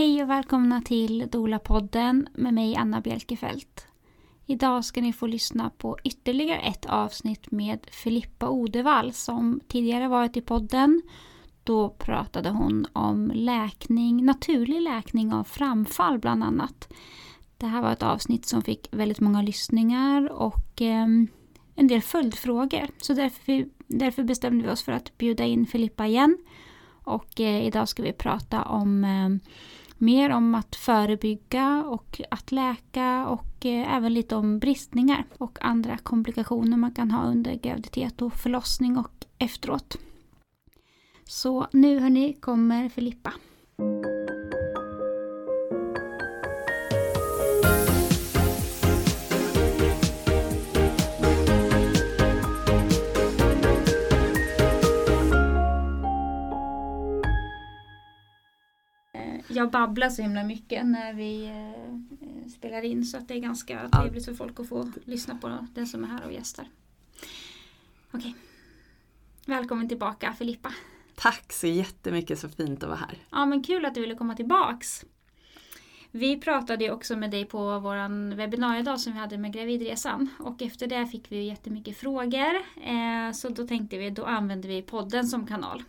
Hej och välkomna till Dola-podden med mig Anna Bjelkefelt. Idag ska ni få lyssna på ytterligare ett avsnitt med Filippa Odevall som tidigare varit i podden. Då pratade hon om läkning, naturlig läkning av framfall bland annat. Det här var ett avsnitt som fick väldigt många lyssningar och eh, en del följdfrågor. Så därför, därför bestämde vi oss för att bjuda in Filippa igen. Och eh, idag ska vi prata om eh, mer om att förebygga och att läka och eh, även lite om bristningar och andra komplikationer man kan ha under graviditet och förlossning och efteråt. Så nu hörni kommer Filippa. Jag babblar så himla mycket när vi eh, spelar in så att det är ganska ja. trevligt för folk att få lyssna på den som är här och gästar. Okej. Välkommen tillbaka Filippa. Tack så jättemycket, så fint att vara här. Ja men kul att du ville komma tillbaks. Vi pratade också med dig på vår webbinariedag som vi hade med Gravidresan och efter det fick vi jättemycket frågor. Eh, så då tänkte vi, då använder vi podden som kanal.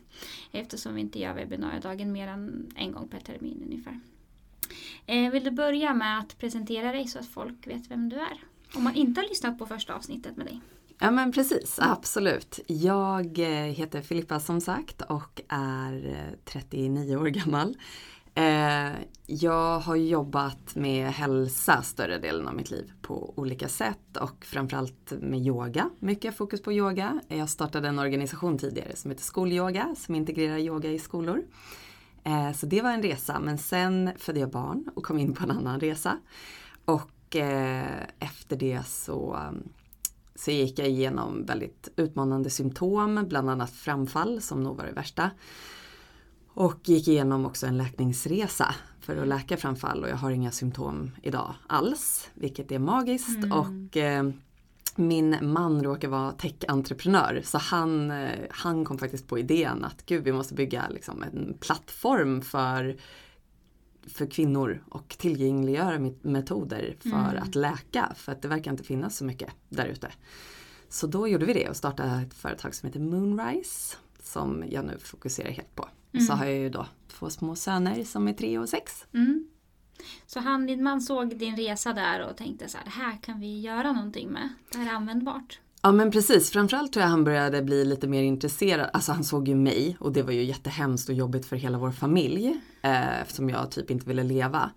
Eftersom vi inte gör webbinariedagen mer än en gång per termin ungefär. Eh, vill du börja med att presentera dig så att folk vet vem du är? Om man inte har lyssnat på första avsnittet med dig. Ja men precis, absolut. Jag eh, heter Filippa som sagt och är eh, 39 år gammal. Eh, jag har jobbat med hälsa större delen av mitt liv på olika sätt och framförallt med yoga. Mycket fokus på yoga. Jag startade en organisation tidigare som heter Skolyoga som integrerar yoga i skolor. Eh, så det var en resa men sen födde jag barn och kom in på en annan resa. Och eh, efter det så så gick jag igenom väldigt utmanande symptom, bland annat framfall som nog var det värsta. Och gick igenom också en läkningsresa för att läka framfall och jag har inga symptom idag alls, vilket är magiskt. Mm. Och eh, min man råkar vara tech-entreprenör så han, eh, han kom faktiskt på idén att gud vi måste bygga liksom, en plattform för för kvinnor och tillgängliggöra metoder för mm. att läka för att det verkar inte finnas så mycket där ute. Så då gjorde vi det och startade ett företag som heter Moonrise som jag nu fokuserar helt på. Mm. Så har jag ju då två små söner som är tre och sex. Mm. Så han, din man såg din resa där och tänkte så här, det här kan vi göra någonting med. Det här är användbart. Ja men precis, framförallt tror jag han började bli lite mer intresserad. Alltså han såg ju mig och det var ju jättehemskt och jobbigt för hela vår familj. Eh, eftersom jag typ inte ville leva.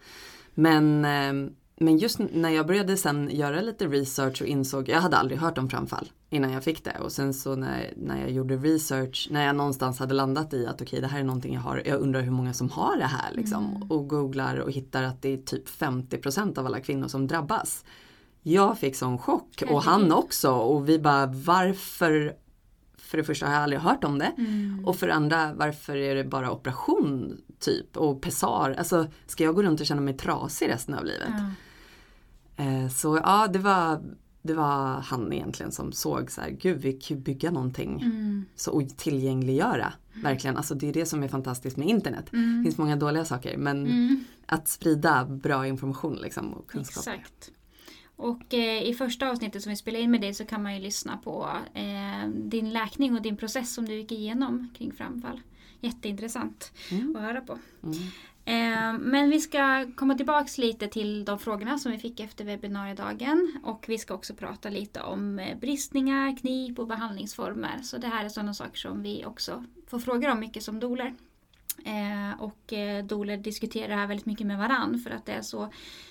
Men eh, men just när jag började sen göra lite research och insåg, jag hade aldrig hört om framfall innan jag fick det. Och sen så när, när jag gjorde research, när jag någonstans hade landat i att okej okay, det här är någonting jag har, jag undrar hur många som har det här liksom. Mm. Och googlar och hittar att det är typ 50% av alla kvinnor som drabbas. Jag fick sån chock och han också och vi bara varför för det första har jag aldrig hört om det. Mm. Och för det andra, varför är det bara operation typ och pessar? Alltså, ska jag gå runt och känna mig trasig resten av livet? Eh, så ja, det var, det var han egentligen som såg så här, gud vi kan ju bygga någonting mm. så, och tillgängliggöra. Mm. Verkligen, alltså det är det som är fantastiskt med internet. Mm. Det finns många dåliga saker men mm. att sprida bra information liksom, och kunskap. Exakt. Och eh, i första avsnittet som vi spelade in med dig så kan man ju lyssna på eh, din läkning och din process som du gick igenom kring framfall. Jätteintressant mm. att höra på. Mm. Eh, men vi ska komma tillbaks lite till de frågorna som vi fick efter webbinariedagen. Och vi ska också prata lite om eh, bristningar, knip och behandlingsformer. Så det här är sådana saker som vi också får frågor om mycket som doler. Eh, och eh, doler diskuterar det här väldigt mycket med varann för att det är så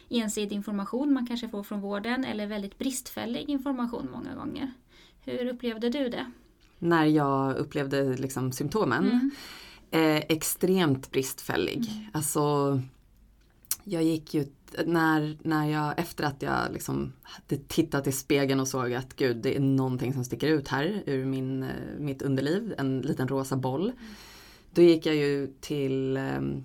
ensidig information man kanske får från vården eller väldigt bristfällig information många gånger. Hur upplevde du det? När jag upplevde liksom symptomen? Mm. Eh, extremt bristfällig. Mm. Alltså, jag gick ju när, när jag, efter att jag liksom hade tittat i spegeln och såg att gud det är någonting som sticker ut här ur min, eh, mitt underliv, en liten rosa boll. Mm då gick jag ju till, ehm,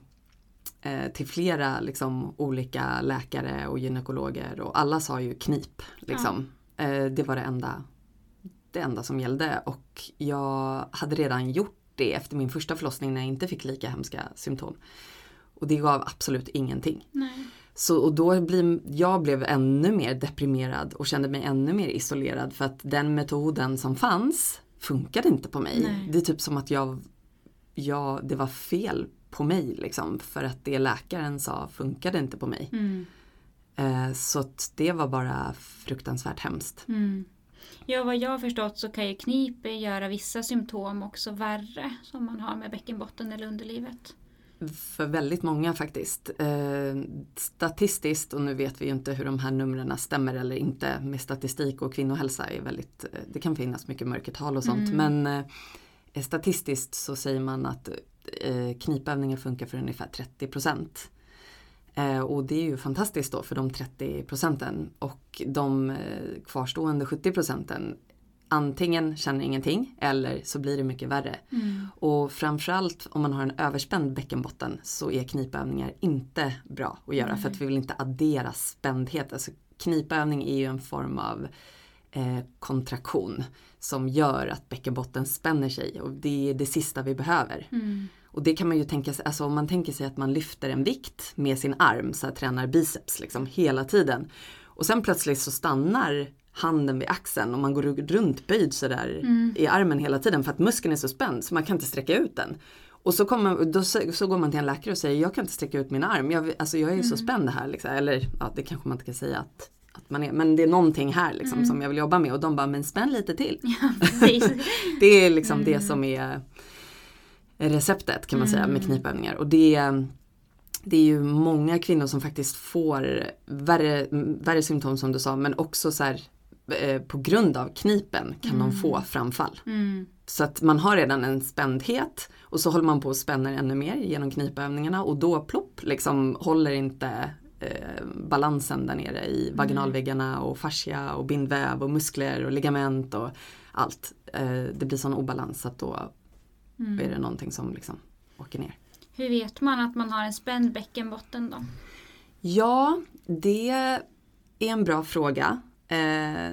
eh, till flera liksom, olika läkare och gynekologer och alla sa ju knip. Liksom. Ja. Eh, det var det enda, det enda som gällde och jag hade redan gjort det efter min första förlossning när jag inte fick lika hemska symptom. Och det gav absolut ingenting. Nej. Så, och då blir, jag blev ännu mer deprimerad och kände mig ännu mer isolerad för att den metoden som fanns funkade inte på mig. Nej. Det är typ som att jag, jag, det var fel på mig liksom för att det läkaren sa funkade inte på mig. Mm. Eh, så det var bara fruktansvärt hemskt. Mm. Ja, vad jag har förstått så kan ju knip göra vissa symptom också värre som man har med bäckenbotten eller underlivet. För väldigt många faktiskt. Eh, statistiskt, och nu vet vi ju inte hur de här numren stämmer eller inte med statistik och kvinnohälsa är väldigt, eh, det kan finnas mycket mörkertal och sånt. Mm. Men eh, statistiskt så säger man att knipövningar funkar för ungefär 30 procent. Eh, och det är ju fantastiskt då för de 30 procenten. Och de eh, kvarstående 70 procenten antingen känner ingenting eller så blir det mycket värre. Mm. Och framförallt om man har en överspänd bäckenbotten så är knipövningar inte bra att göra Nej. för att vi vill inte addera spändhet. Alltså knipövning är ju en form av eh, kontraktion som gör att bäckenbotten spänner sig och det är det sista vi behöver. Mm. Och det kan man ju tänka sig, alltså om man tänker sig att man lyfter en vikt med sin arm, så här, tränar biceps liksom hela tiden. Och sen plötsligt så stannar handen vid axeln och man går runt böjd sådär Mm. i armen hela tiden för att muskeln är så spänd så man kan inte sträcka ut den. Och så, kommer, då, så går man till en läkare och säger jag kan inte sträcka ut min arm, jag, alltså jag är ju så Mm. spänd här. Liksom. Eller ja, det kanske man inte kan säga att, att man är, men det är någonting här liksom, Mm. som jag vill jobba med och de bara men spänn lite till. Ja. Det är liksom det Mm. som är receptet kan man säga med Mm. knipövningar. Och det, det är ju många kvinnor som faktiskt får värre, värre symptom som du sa men också så här, eh, på grund av knipen kan Mm. de få framfall. Mm. Så att man har redan en spändhet och så håller man på och spänner ännu mer genom knipövningarna och då plopp liksom håller inte eh, balansen där nere i vaginalväggarna och fascia och bindväv och muskler och ligament och allt. Eh, det blir sån obalans att då Mm. är det någonting som liksom åker ner. Hur vet man att man har en spänd bäckenbotten då? Ja, det är en bra fråga. Eh,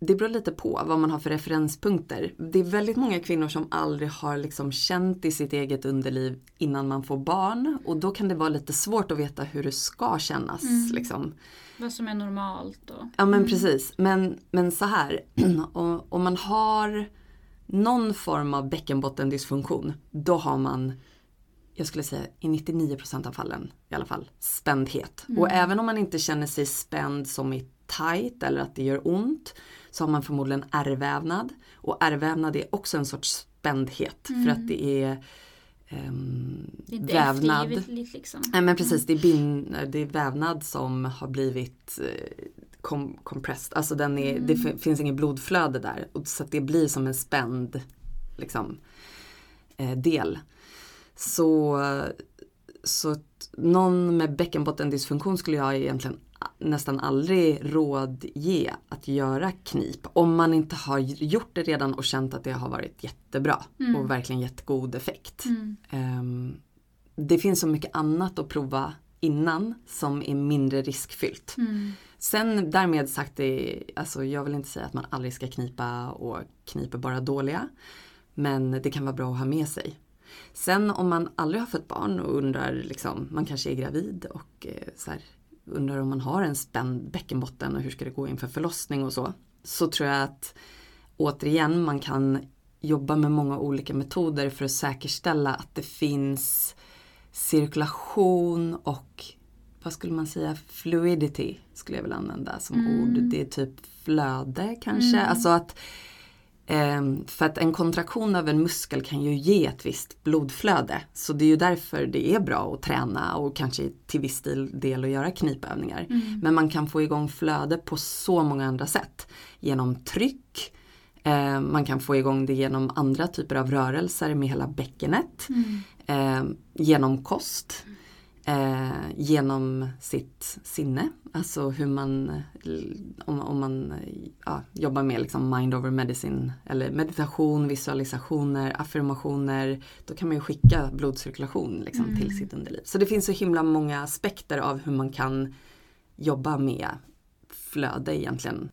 det beror lite på vad man har för referenspunkter. Det är väldigt många kvinnor som aldrig har liksom känt i sitt eget underliv innan man får barn och då kan det vara lite svårt att veta hur det ska kännas. Mm. Liksom. Vad som är normalt och... Ja men Mm. precis. Men, men så här, om, om man har någon form av bäckenbottendysfunktion, då har man, jag skulle säga i 99% av fallen i alla fall, spändhet. Mm. Och även om man inte känner sig spänd som i tight eller att det gör ont, så har man förmodligen ärrvävnad. Och ärrvävnad är också en sorts spändhet för Mm. att det är ehm, Det är vävnad. liksom. Nej men precis, det är, bin, det är vävnad som har blivit eh, kom, compressed. Alltså den är, det Mm. f- finns inget blodflöde där. Och så att det blir som en spänd liksom, eh, del. Så, så att någon med bäckenbottendysfunktion skulle jag egentligen nästan aldrig rådge att göra knip. Om man inte har gjort det redan och känt att det har varit jättebra Mm. och verkligen gett god effekt. Mm. Ehm, det finns så mycket annat att prova innan som är mindre riskfyllt. Mm. Sen därmed sagt, det, alltså jag vill inte säga att man aldrig ska knipa och kniper bara dåliga. Men det kan vara bra att ha med sig. Sen om man aldrig har fött barn och undrar, liksom, man kanske är gravid och eh, så här, undrar om man har en spänd bäckenbotten och hur ska det gå inför förlossning och så. Så tror jag att återigen man kan jobba med många olika metoder för att säkerställa att det finns cirkulation och vad skulle man säga, fluidity skulle jag vilja använda som Mm. ord. Det är typ flöde kanske. Mm. Alltså att ehm, för att en kontraktion av en muskel kan ju ge ett visst blodflöde. Så det är ju därför det är bra att träna och kanske till viss del, att göra knipövningar. Mm. Men man kan få igång flöde på så många andra sätt. Genom tryck, eh, man kan få igång det genom andra typer av rörelser med hela bäckenet. Mm. Eh, genom kost. Eh, genom sitt sinne. Alltså hur man, om, om man ja, jobbar med liksom mind over medicine eller meditation, visualisationer, affirmationer. Då kan man ju skicka blodcirkulation liksom, Mm. till sitt underliv. Så det finns så himla många aspekter av hur man kan jobba med flöde egentligen.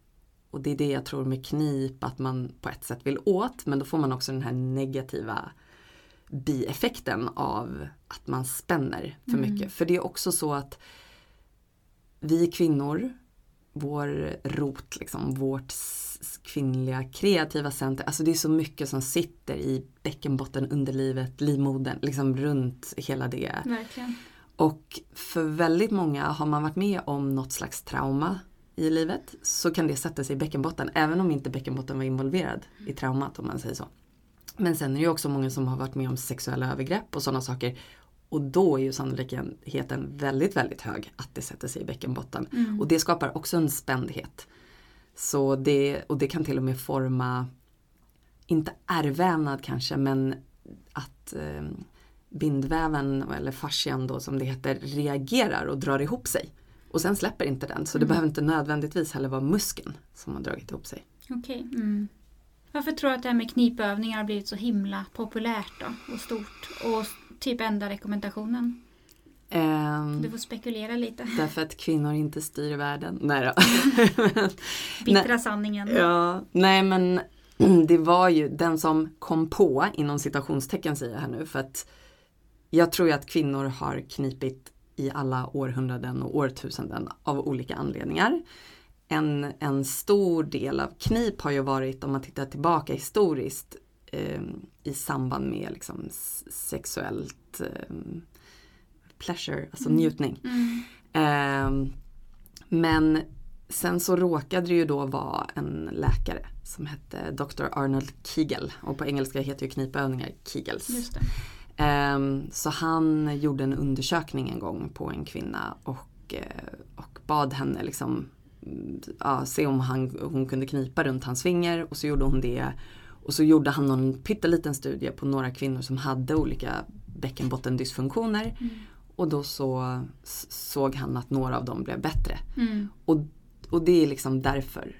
Och det är det jag tror med knip att man på ett sätt vill åt men då får man också den här negativa bieffekten av att man spänner för Mm. mycket. För det är också så att vi kvinnor, vår rot, liksom, vårt kvinnliga kreativa center, alltså det är så mycket som sitter i bäckenbotten, underlivet, livmodern, liksom runt hela det. Verkligen. Och för väldigt många har man varit med om något slags trauma i livet så kan det sätta sig i bäckenbotten även om inte bäckenbotten var involverad i traumat om man säger så. Men sen är det också många som har varit med om sexuella övergrepp och sådana saker. Och då är ju sannolikheten väldigt, väldigt hög att det sätter sig i bäckenbotten. Mm. Och det skapar också en spändhet. Så det, och det kan till och med forma, inte ärrvävnad kanske, men att eh, bindväven eller fascian då som det heter reagerar och drar ihop sig. Och sen släpper inte den så det Mm. behöver inte nödvändigtvis heller vara muskeln som har dragit ihop sig. Okej. Mm. Varför tror du att det här med knipövningar har blivit så himla populärt då? Och stort? Och typ enda rekommendationen? Ehm, Du får spekulera lite. därför att kvinnor inte styr världen. Nej då. Bittra sanningen. Ja, nej men det var ju den som kom på, inom citationstecken säger jag här nu, för att jag tror ju att kvinnor har knipit i alla århundraden och årtusenden av olika anledningar. En, en stor del av knip har ju varit, om man tittar tillbaka historiskt, eh, i samband med liksom sexuellt eh, pleasure, alltså Mm. njutning. Mm. Ehm, men sen så råkade det ju då vara en läkare som hette Dr. Arnold Kegel och på engelska heter ju knipövningar Kegels. Ehm, så han gjorde en undersökning en gång på en kvinna och, eh, och bad henne liksom ja, se om han, hon kunde knipa runt hans finger och så gjorde hon det. Och så gjorde han någon pytteliten studie på några kvinnor som hade olika bäckenbottendysfunktioner. Mm. Och då så såg han att några av dem blev bättre. Mm. Och, och det är liksom därför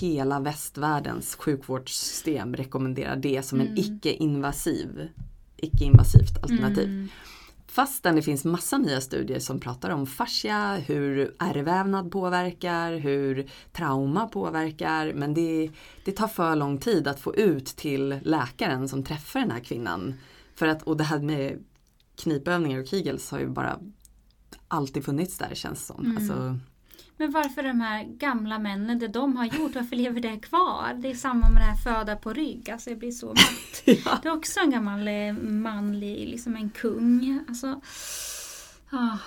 hela västvärldens sjukvårdssystem rekommenderar det som en Mm. icke-invasiv icke-invasivt alternativ. Mm. Fastän det finns massa nya studier som pratar om fascia, hur ärrvävnad påverkar, hur trauma påverkar. Men det, det tar för lång tid att få ut till läkaren som träffar den här kvinnan. För att, och det här med knipövningar och kegels har ju bara alltid funnits där känns som. Mm. Alltså, Men varför de här gamla männen, det de har gjort, varför lever det kvar? Det är samma med det här föda på rygg, alltså jag blir så matt. ja. Det är också en gammal eh, manlig, liksom en kung. Alltså, ah,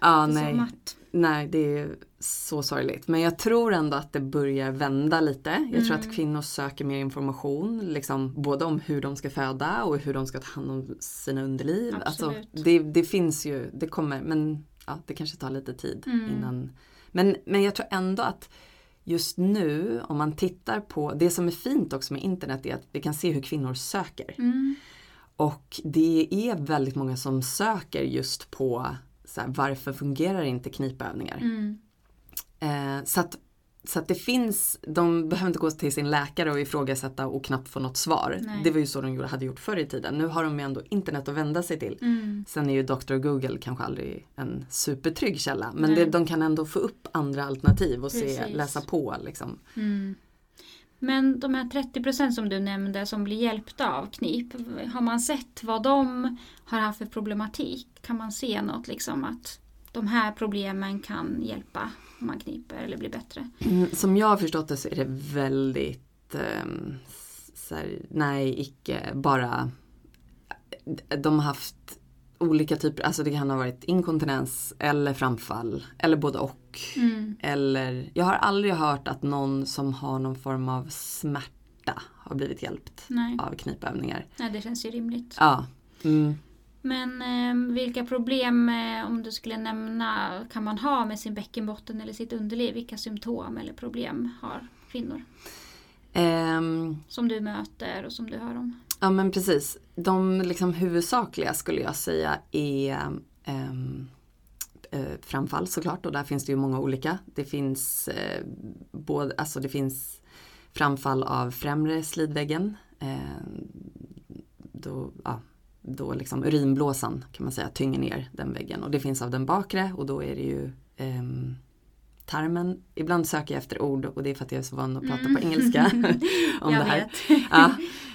ja, det är så nej. matt. Nej, det är så sorgligt. Men jag tror ändå att det börjar vända lite. Jag tror Mm. att kvinnor söker mer information, liksom, både om hur de ska föda och hur de ska ta hand om sina underliv. Alltså, Absolut. det, det finns ju, det kommer, men ja, det kanske tar lite tid Mm. innan. Men, men jag tror ändå att just nu, om man tittar på, det som är fint också med internet är att vi kan se hur kvinnor söker. Mm. Och det är väldigt många som söker just på så här, varför fungerar inte knipövningar? Mm. Eh, så att, så att det finns, de behöver inte gå till sin läkare och ifrågasätta och knappt få något svar. Nej. Det var ju så de hade gjort förr i tiden. Nu har de ju ändå internet att vända sig till. Mm. Sen är ju Dr. Google kanske aldrig en supertrygg källa. Men det, de kan ändå få upp andra alternativ och se, läsa på. Liksom. Mm. Men de här 30% som du nämnde som blir hjälpta av knip, har man sett vad de har haft för problematik? Kan man se något liksom att de här problemen kan hjälpa om man kniper eller blir bättre? Mm, Som jag har förstått det så är det väldigt, så här, nej icke, bara de har haft olika typer, alltså det kan ha varit inkontinens eller framfall eller både och. Mm. Eller, jag har aldrig hört att någon som har någon form av smärta har blivit hjälpt Nej. av knipövningar. Nej, det känns ju rimligt. Ja. Mm. Men eh, vilka problem, eh, om du skulle nämna, kan man ha med sin bäckenbotten eller sitt underliv? Vilka symptom eller problem har kvinnor? Ehm, Som du möter och som du hör om? Ja men precis. De liksom huvudsakliga skulle jag säga är ehm, eh, framfall såklart och där finns det ju många olika. Det finns, eh, både, alltså det finns framfall av främre slidväggen. Eh, då, ja, då liksom urinblåsan kan man säga tynger ner den väggen och det finns av den bakre och då är det ju ehm, tarmen. Ibland söker jag efter ord och det är för att jag är så van att prata Mm. på engelska om Jag det här. Ja.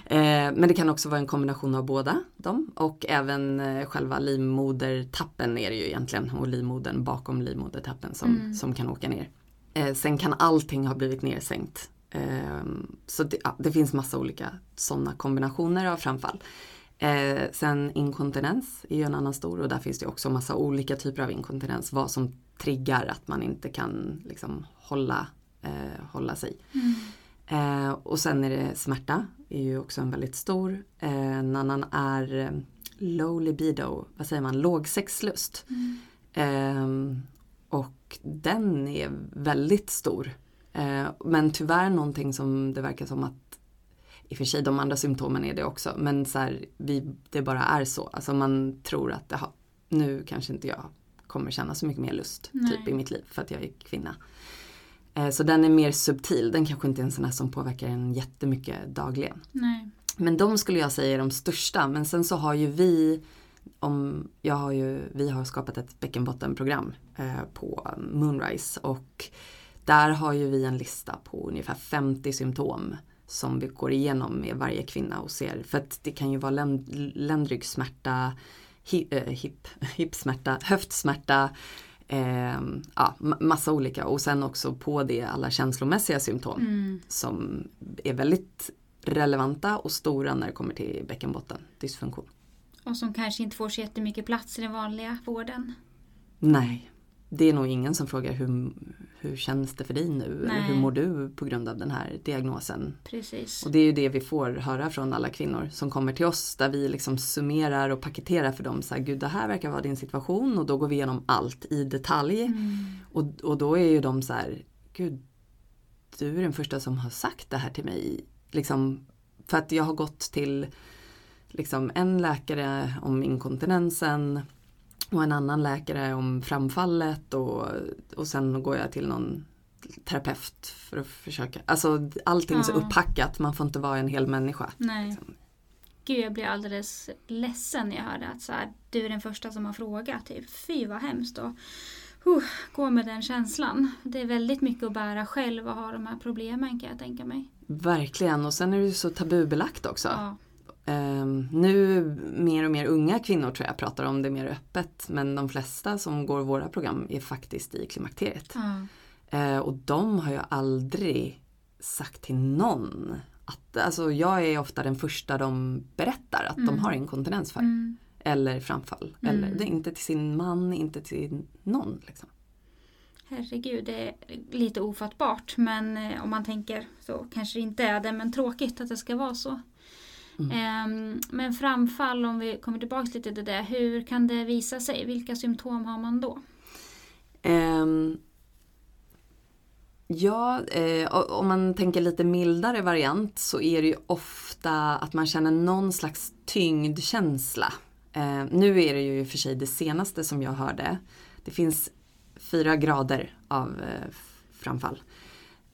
Eh, men det kan också vara en kombination av båda dem och även eh, själva livmodertappen är det ju egentligen och livmodern bakom livmodertappen som, Mm. som kan åka ner. Eh, sen kan allting ha blivit nedsänkt. Eh, så det, ja, det finns massa olika sådana kombinationer av framfall. Eh, sen inkontinens är ju en annan stor och där finns det också massa olika typer av inkontinens. Vad som triggar att man inte kan liksom hålla, eh, hålla sig. Mm. Eh, och sen är det smärta, är ju också en väldigt stor. Eh, en annan är eh, low libido, vad säger man, låg sexlust. Mm. Eh, och den är väldigt stor. Eh, men tyvärr någonting som det verkar som att i och för sig de andra symptomen är det också men så här, vi, det bara är så. Alltså man tror att har, nu kanske inte jag kommer känna så mycket mer lust Nej. typ i mitt liv för att jag är kvinna. Eh, så den är mer subtil, den kanske inte är en sån här som påverkar en jättemycket dagligen. Nej. Men de skulle jag säga är de största. Men sen så har ju vi, om, jag har ju, vi har skapat ett bäckenbottenprogram eh, på Moonrise och där har ju vi en lista på ungefär 50 symptom som vi går igenom med varje kvinna och ser. För att det kan ju vara länd, ländryggsmärta, eh, hip, hipsmärta, höftsmärta, eh, ja, ma- massa olika och sen också på det alla känslomässiga symptom Mm. som är väldigt relevanta och stora när det kommer till bäckenbotten dysfunktion. Och som kanske inte får så jättemycket plats i den vanliga vården. Nej, det är nog ingen som frågar hur, hur känns det för dig nu? Nej. hur mår du på grund av den här diagnosen? Precis. Och det är ju det vi får höra från alla kvinnor som kommer till oss där vi liksom summerar och paketerar för dem. Så här, Gud det här verkar vara din situation och då går vi igenom allt i detalj. Mm. Och, och då är ju de så här, Gud du är den första som har sagt det här till mig. Liksom, för att jag har gått till liksom, en läkare om inkontinensen och en annan läkare om framfallet och, och sen går jag till någon terapeut för att försöka. Alltså allting är så Ja. upphackat, man får inte vara en hel människa. Nej. Liksom. Gud, jag blir alldeles ledsen när jag hörde att så här, du är den första som har frågat. Typ. Fy vad hemskt. Och, uh, gå med den känslan. Det är väldigt mycket att bära själv och ha de här problemen kan jag tänka mig. Verkligen, och sen är det ju så tabubelagt också. Ja. Ehm, nu mer och mer unga kvinnor tror jag pratar om det mer öppet men de flesta som går våra program är faktiskt i klimakteriet. Ja. Eh, och de har ju aldrig sagt till någon att, alltså jag är ofta den första de berättar att de Mm. har inkontinens för. Mm. Eller framfall. Mm. Eller det är inte till sin man, inte till någon. Liksom. Herregud, det är lite ofattbart. Men eh, om man tänker så kanske det inte är det. Men tråkigt att det ska vara så. Mm. Ehm, men framfall, om vi kommer tillbaka lite till det. Hur kan det visa sig? Vilka symptom har man då? Ehm, ja, eh, om man tänker lite mildare variant så är det ju ofta att man känner någon slags tyngdkänsla. Eh, nu är det ju i och för sig det senaste som jag hörde. Det finns fyra grader av eh, framfall.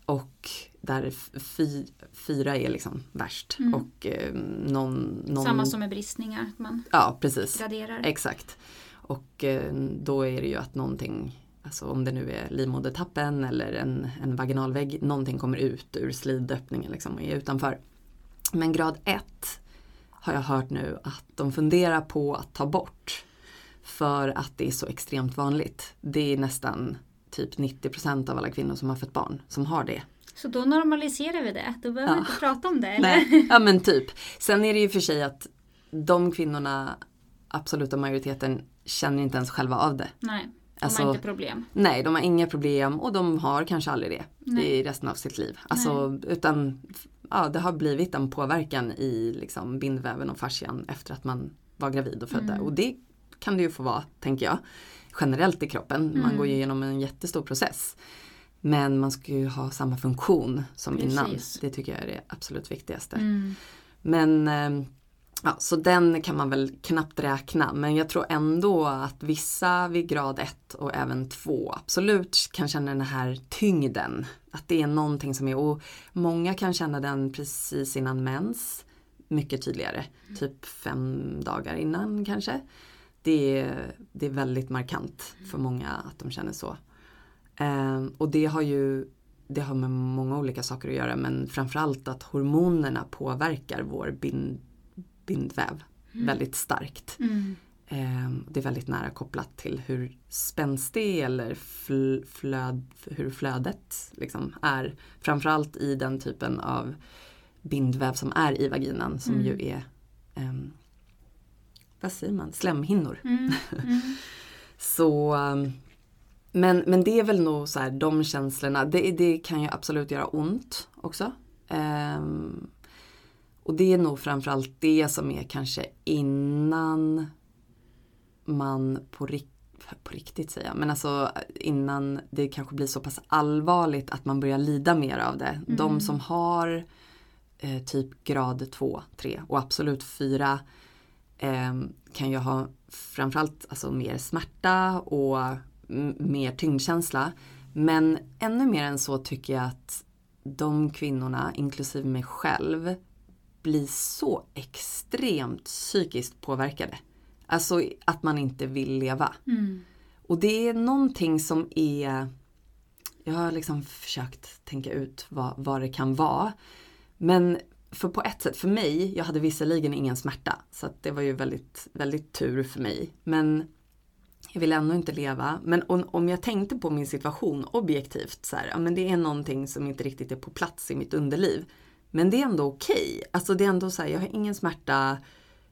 Och där fy, fyra är liksom värst. Mm. Och eh, någon, någon... Samma som med bristningar, att man Ja, precis. graderar. Exakt. Och eh, då är det ju att någonting, alltså om det nu är livmodertappen eller en, en vaginalvägg, någonting kommer ut ur slidöppningen liksom och är utanför. Men grad 1 har jag hört nu att de funderar på att ta bort. För att det är så extremt vanligt. Det är nästan typ 90% av alla kvinnor som har fött barn som har det. Så då normaliserar vi det. Då behöver vi Ja. inte prata om det. Eller? Nej, ja men typ. Sen är det ju för sig att de kvinnorna, absoluta majoriteten, känner inte ens själva av det. Nej, de Alltså- har inte problem. Nej, de har inga problem och de har kanske aldrig det Nej. i resten av sitt liv. Alltså, utan ja, det har blivit en påverkan i liksom, bindväven och fascian efter att man var gravid och födde. Mm. Och det kan det ju få vara, tänker jag, generellt i kroppen. Man Mm. går ju igenom en jättestor process. Men man ska ju ha samma funktion som innan. Precis. Det tycker jag är det absolut viktigaste. Mm. Men eh, ja, så den kan man väl knappt räkna. Men jag tror ändå att vissa vid grad 1 och även 2 absolut kan känna den här tyngden. Att det är någonting som är, och många kan känna den precis innan mens. Mycket tydligare, typ fem dagar innan kanske. Det är, det är väldigt markant för många att de känner så. Ehm, och det har ju det har med många olika saker att göra men framförallt att hormonerna påverkar vår bind, bindväv mm. väldigt starkt. Mm. Eh, det är väldigt nära kopplat till hur spänstig eller fl flöd, hur flödet liksom är. Framförallt i den typen av bindväv som är i vaginan som mm. ju är eh, vad säger man, slemhinnor. Mm. Mm. så ehm, men, men det är väl nog så här, de känslorna, det, det kan ju absolut göra ont också. Um, och det är nog framförallt det som är kanske innan man på, rik på riktigt säga, men alltså innan det kanske blir så pass allvarligt att man börjar lida mer av det. Mm. De som har eh, typ grad 2, 3 och absolut 4 eh, kan ju ha framförallt alltså mer smärta och mer tyngdkänsla. Men ännu mer än så tycker jag att de kvinnorna, inklusive mig själv, blir så extremt psykiskt påverkade. Alltså att man inte vill leva. Mm. Och det är någonting som är Jag har liksom försökt tänka ut vad, vad det kan vara. Men för på ett sätt, för mig, jag hade visserligen ingen smärta. Så det var ju väldigt, väldigt tur för mig. Men jag vill ändå inte leva. Men om, om jag tänkte på min situation objektivt, så här, ja, men det är någonting som inte riktigt är på plats i mitt underliv. Men det är ändå okej. Okay. Alltså det är ändå så här, jag har ingen smärta.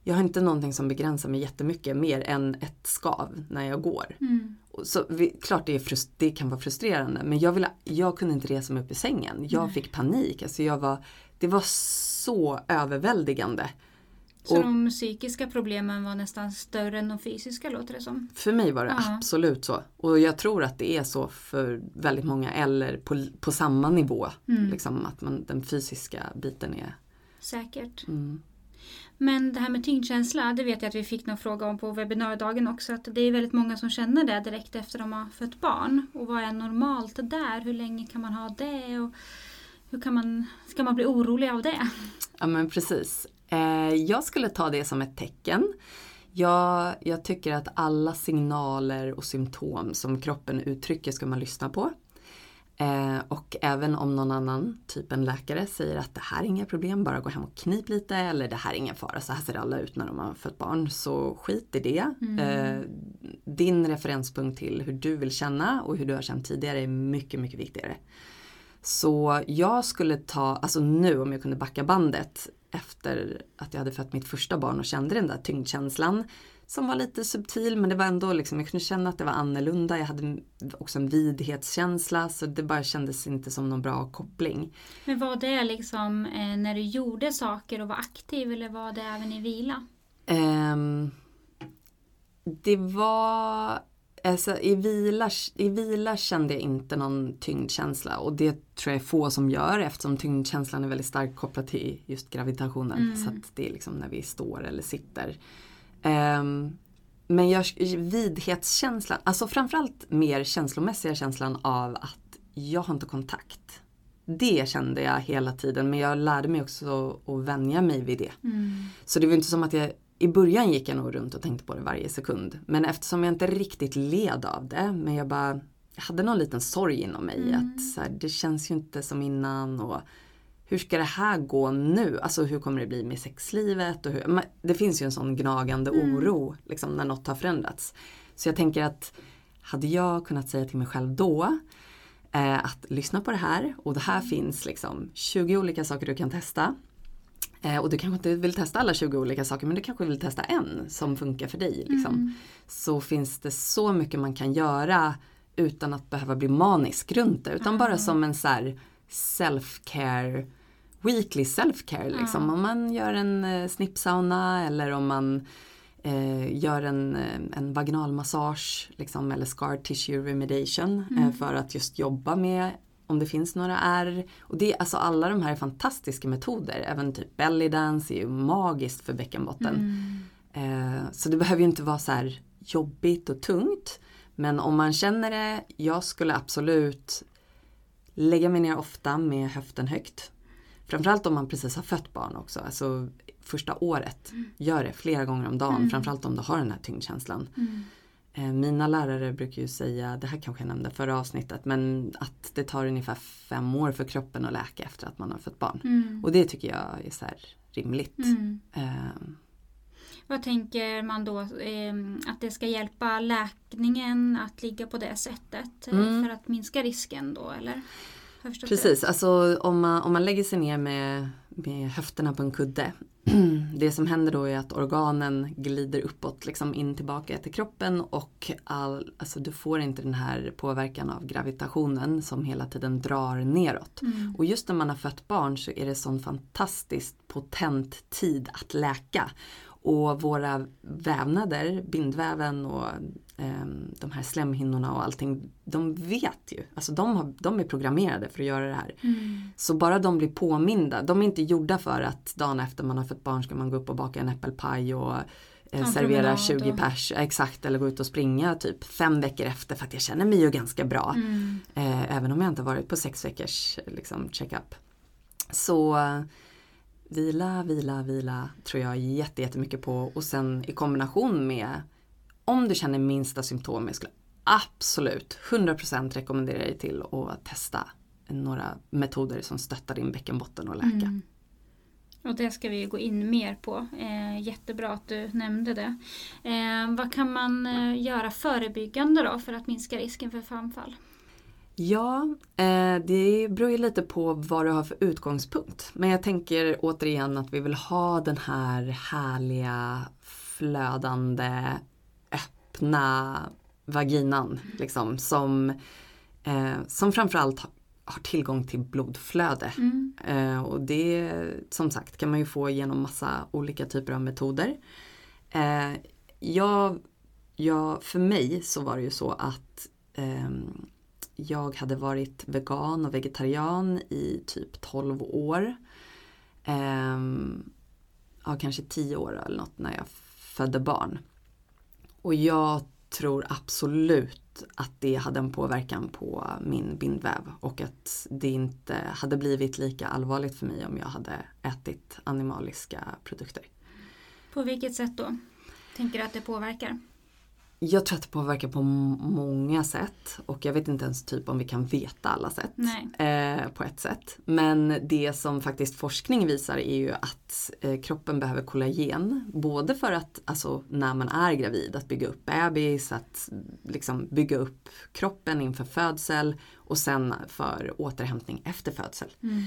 Jag har inte någonting som begränsar mig jättemycket mer än ett skav när jag går. Mm. Så vi, klart det, är det kan vara frustrerande men jag, vill, jag kunde inte resa mig upp i sängen. Jag Nej. fick panik. Alltså jag var, det var så överväldigande. Så och, de psykiska problemen var nästan större än de fysiska låter det som? För mig var det ja. absolut så. Och jag tror att det är så för väldigt många eller på, på samma nivå. Mm. Liksom att man, den fysiska biten är... Säkert. Mm. Men det här med tyngdkänsla, det vet jag att vi fick någon fråga om på webbinardagen också. Att det är väldigt många som känner det direkt efter de har fött barn. Och vad är normalt där? Hur länge kan man ha det? Och hur kan man, ska man bli orolig av det? Ja men precis. Eh, jag skulle ta det som ett tecken. Jag, jag, tycker att alla signaler och symptom som kroppen uttrycker ska man lyssna på. Eh, och även om någon annan, typ en läkare, säger att det här är inga problem, bara gå hem och knip lite eller det här är ingen fara, så här ser alla ut när de har fött barn. Så skit i det. Mm. Eh, din referenspunkt till hur du vill känna och hur du har känt tidigare är mycket, mycket viktigare. Så jag skulle ta, alltså nu om jag kunde backa bandet efter att jag hade fött mitt första barn och kände den där tyngdkänslan som var lite subtil men det var ändå liksom, jag kunde känna att det var annorlunda. Jag hade också en vidhetskänsla så det bara kändes inte som någon bra koppling. Men var det liksom eh, när du gjorde saker och var aktiv eller var det även i vila? Um, det var Alltså, i, vila, I vila kände jag inte någon tyngdkänsla och det tror jag är få som gör eftersom tyngdkänslan är väldigt starkt kopplad till just gravitationen. Mm. Så att det är liksom när vi står eller sitter. Um, men jag, vidhetskänslan, alltså framförallt mer känslomässiga känslan av att jag har inte kontakt. Det kände jag hela tiden men jag lärde mig också att vänja mig vid det. Mm. Så det var inte som att jag i början gick jag nog runt och tänkte på det varje sekund. Men eftersom jag inte riktigt led av det, men jag bara jag hade någon liten sorg inom mig mm. att så här, det känns ju inte som innan och hur ska det här gå nu? Alltså hur kommer det bli med sexlivet? Och hur, det finns ju en sån gnagande mm. oro liksom, när något har förändrats. Så jag tänker att hade jag kunnat säga till mig själv då eh, att lyssna på det här och det här finns liksom 20 olika saker du kan testa. Eh, och du kanske inte vill testa alla 20 olika saker men du kanske vill testa en som funkar för dig. Liksom. Mm. Så finns det så mycket man kan göra utan att behöva bli manisk runt det. Utan mm. bara som en så self-care, weekly self-care. Liksom. Mm. Om man gör en eh, snippsauna eller om man eh, gör en, eh, en vaginalmassage liksom, eller scar tissue remediation eh, mm. för att just jobba med om det finns några ärr. Och det, alltså alla de här är fantastiska metoder. Även typ belly dance är ju magiskt för bäckenbotten. Mm. Eh, så det behöver ju inte vara så här jobbigt och tungt. Men om man känner det, jag skulle absolut lägga mig ner ofta med höften högt. Framförallt om man precis har fött barn också. Alltså första året, mm. gör det flera gånger om dagen. Mm. Framförallt om du har den här tyngdkänslan. Mm. Eh, mina lärare brukar ju säga, det här kanske jag nämnde förra avsnittet, men att det tar ungefär fem år för kroppen att läka efter att man har fött barn. Mm. Och det tycker jag är så rimligt. Mm. Eh, Vad tänker man då? Eh, att det ska hjälpa läkningen att ligga på det sättet eh, Mm. för att minska risken då eller? Precis, alltså om man, om man lägger sig ner med, med höfterna på en kudde. Det som händer då är att organen glider uppåt, liksom in tillbaka till kroppen och all, alltså du får inte den här påverkan av gravitationen som hela tiden drar neråt. Mm. Och just när man har fött barn så är det sån fantastiskt potent tid att läka. Och våra vävnader, bindväven och ehm, de här slemhinnorna och allting, de vet ju. Alltså de, har, de är programmerade för att göra det här. Mm. Så bara de blir påminda, de är inte gjorda för att dagen efter man har fått barn ska man gå upp och baka en äppelpaj och eh, servera promenad 20 och- pers, exakt, eller gå ut och springa typ fem veckor efter för att jag känner mig ju ganska bra. Mm. Eh, även om jag inte varit på sex veckors liksom, check-up. Så eh, vila, vila, vila tror jag jätte, jättemycket på och sen i kombination med om du känner minsta symptom, jag skulle absolut 100% rekommendera dig till att testa några metoder som stöttar din bäckenbotten och läka. Mm. Och det ska vi gå in mer på. Eh, jättebra att du nämnde det. Eh, vad kan man eh, göra förebyggande då för att minska risken för framfall? Ja, eh, det beror ju lite på vad du har för utgångspunkt. Men jag tänker återigen att vi vill ha den här härliga, flödande, öppna vaginan. Liksom, som, eh, som framförallt har- tillgång till blodflöde. Mm. Eh, och det som sagt kan man ju få genom massa olika typer av metoder. Jag, jag, för mig så var det ju så att ehm, jag hade varit vegan och vegetarian i typ 12 år. Eh, ja, kanske 10 år eller något när jag födde barn. Och jag tror absolut att det hade en påverkan på min bindväv och att det inte hade blivit lika allvarligt för mig om jag hade ätit animaliska produkter. På vilket sätt då? Tänker du att det påverkar? Jag tror att det påverkar på många sätt och jag vet inte ens typ om vi kan veta alla sätt. Eh, på ett sätt. Men det som faktiskt forskning visar är ju att eh, kroppen behöver kollagen. Både för att, alltså när man är gravid, att bygga upp bebis, att liksom bygga upp kroppen inför födsel och sen för återhämtning efter födsel. Mm.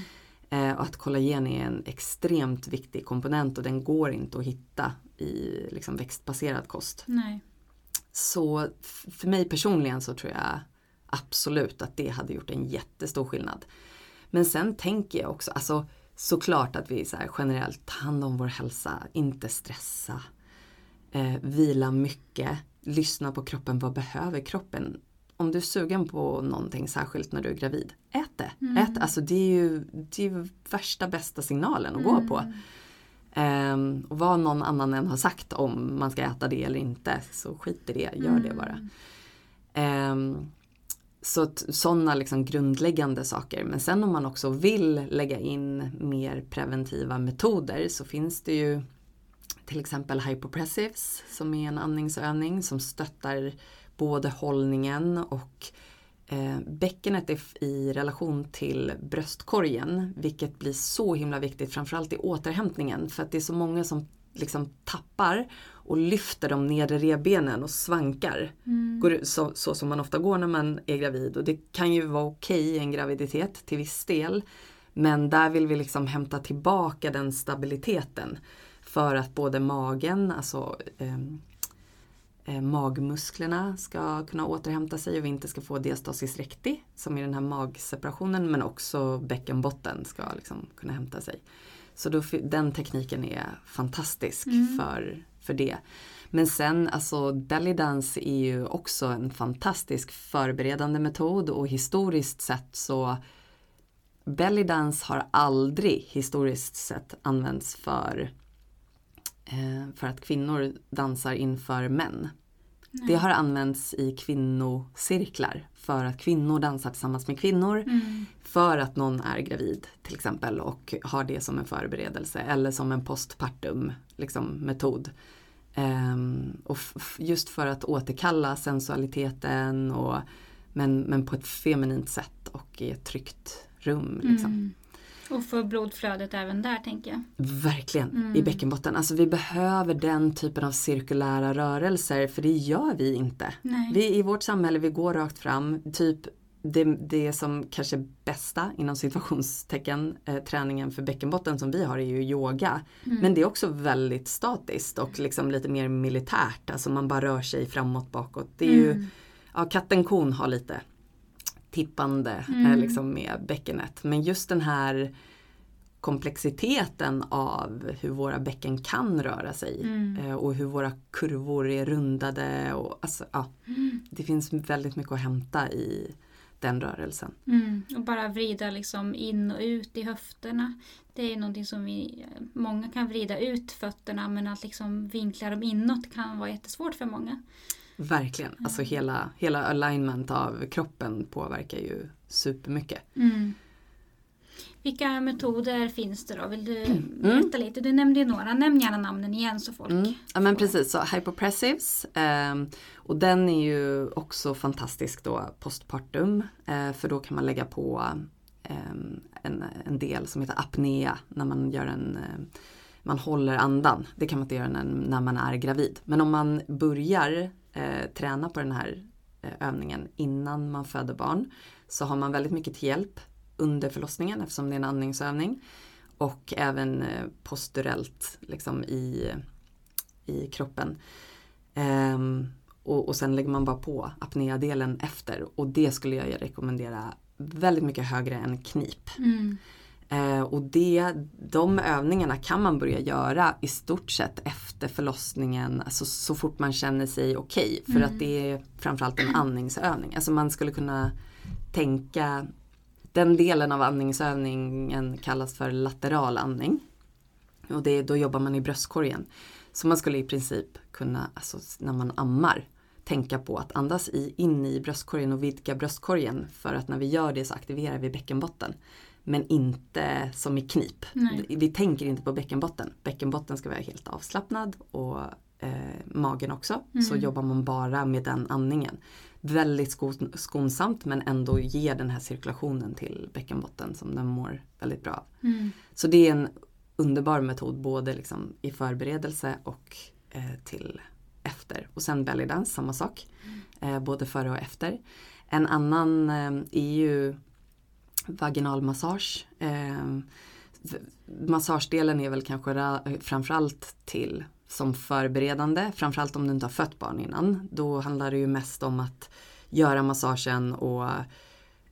Eh, och att kollagen är en extremt viktig komponent och den går inte att hitta i liksom, växtbaserad kost. Nej. Så för mig personligen så tror jag absolut att det hade gjort en jättestor skillnad. Men sen tänker jag också, alltså såklart att vi så generellt tar hand om vår hälsa, inte stressa, eh, vila mycket, lyssna på kroppen, vad behöver kroppen? Om du är sugen på någonting särskilt när du är gravid, ät det. Mm. Ät, alltså det är ju det är ju värsta bästa signalen att gå på. Mm. Ehm, och vad någon annan än har sagt om man ska äta det eller inte, så skit i det, gör det bara. Mm. Ehm, så sådana liksom grundläggande saker. Men sen om man också vill lägga in mer preventiva metoder så finns det ju till exempel hypopressives som är en andningsövning som stöttar både hållningen och eh, bäckenet är i relation till bröstkorgen vilket blir så himla viktigt framförallt i återhämtningen för att det är så många som liksom tappar och lyfter de nedre revbenen och svankar. Mm. Går, så, så som man ofta går när man är gravid och det kan ju vara okej i en graviditet till viss del. Men där vill vi liksom hämta tillbaka den stabiliteten. För att både magen, alltså eh, magmusklerna ska kunna återhämta sig och vi inte ska få diastasis recti som är den här magseparationen men också bäckenbotten ska liksom kunna hämta sig. Så då, den tekniken är fantastisk Mm. för, för det. Men sen alltså belly dance är ju också en fantastisk förberedande metod och historiskt sett så belly dance har aldrig historiskt sett använts för eh, för att kvinnor dansar inför män. Det har använts i kvinnocirklar för att kvinnor dansar tillsammans med kvinnor Mm. för att någon är gravid till exempel och har det som en förberedelse eller som en postpartum liksom, metod. Um, och just för att återkalla sensualiteten och, men, men på ett feminint sätt och i ett tryggt rum. Liksom. Mm. Och få blodflödet även där tänker jag. Verkligen, mm. i bäckenbotten. Alltså vi behöver den typen av cirkulära rörelser för det gör vi inte. Nej. Vi i vårt samhälle, vi går rakt fram. Typ det, det som kanske bästa inom situationstecken eh, träningen för bäckenbotten som vi har är ju yoga. Mm. Men det är också väldigt statiskt och liksom lite mer militärt. Alltså man bara rör sig framåt bakåt. Det är mm. ju, ja katten kon har lite tippande eh, mm. eh, liksom med bäckenet. Men just den här komplexiteten av hur våra bäcken kan röra sig mm. eh, och hur våra kurvor är rundade. Och, alltså, ja, mm. Det finns väldigt mycket att hämta i den rörelsen. Mm, och bara vrida liksom in och ut i höfterna. Det är någonting som vi, många kan vrida ut fötterna men att liksom vinkla dem inåt kan vara jättesvårt för många. Verkligen, alltså hela, hela alignment av kroppen påverkar ju supermycket. Mm. Vilka metoder finns det då? Vill du mm. berätta lite? Du nämnde ju några, nämn gärna namnen igen så folk mm. Ja men precis, så hypopressives eh, och den är ju också fantastisk då postpartum eh, för då kan man lägga på eh, en, en del som heter apnea när man gör en ehm, man håller andan. Det kan man inte göra när, när man är gravid. Men om man börjar eh, träna på den här eh, övningen innan man föder barn så har man väldigt mycket till hjälp under förlossningen eftersom det är en andningsövning. Och även eh, posturellt liksom i, i kroppen. Ehm, och, och sen lägger man bara på apnédelen efter och det skulle jag rekommendera väldigt mycket högre än knip. Mm. Eh, och det, de övningarna kan man börja göra i stort sett efter förlossningen, alltså så fort man känner sig okej. Okay, för mm. att det är framförallt en andningsövning. Alltså man skulle kunna tänka den delen av andningsövningen kallas för lateral andning. Och det, då jobbar man i bröstkorgen. Så man skulle i princip kunna, alltså när man ammar, tänka på att andas i, in i bröstkorgen och vidga bröstkorgen. För att när vi gör det så aktiverar vi bäckenbotten. Men inte som i knip. Nej. Vi tänker inte på bäckenbotten. Bäckenbotten ska vara helt avslappnad och eh, magen också. Mm. Så jobbar man bara med den andningen väldigt skonsamt men ändå ger den här cirkulationen till bäckenbotten som den mår väldigt bra mm. Så det är en underbar metod både liksom i förberedelse och eh, till efter. Och sen belly dance, samma sak. Mm. Eh, både före och efter. En annan eh, är ju vaginalmassage. Eh, massagedelen är väl kanske framförallt till som förberedande, framförallt om du inte har fött barn innan. Då handlar det ju mest om att göra massagen och,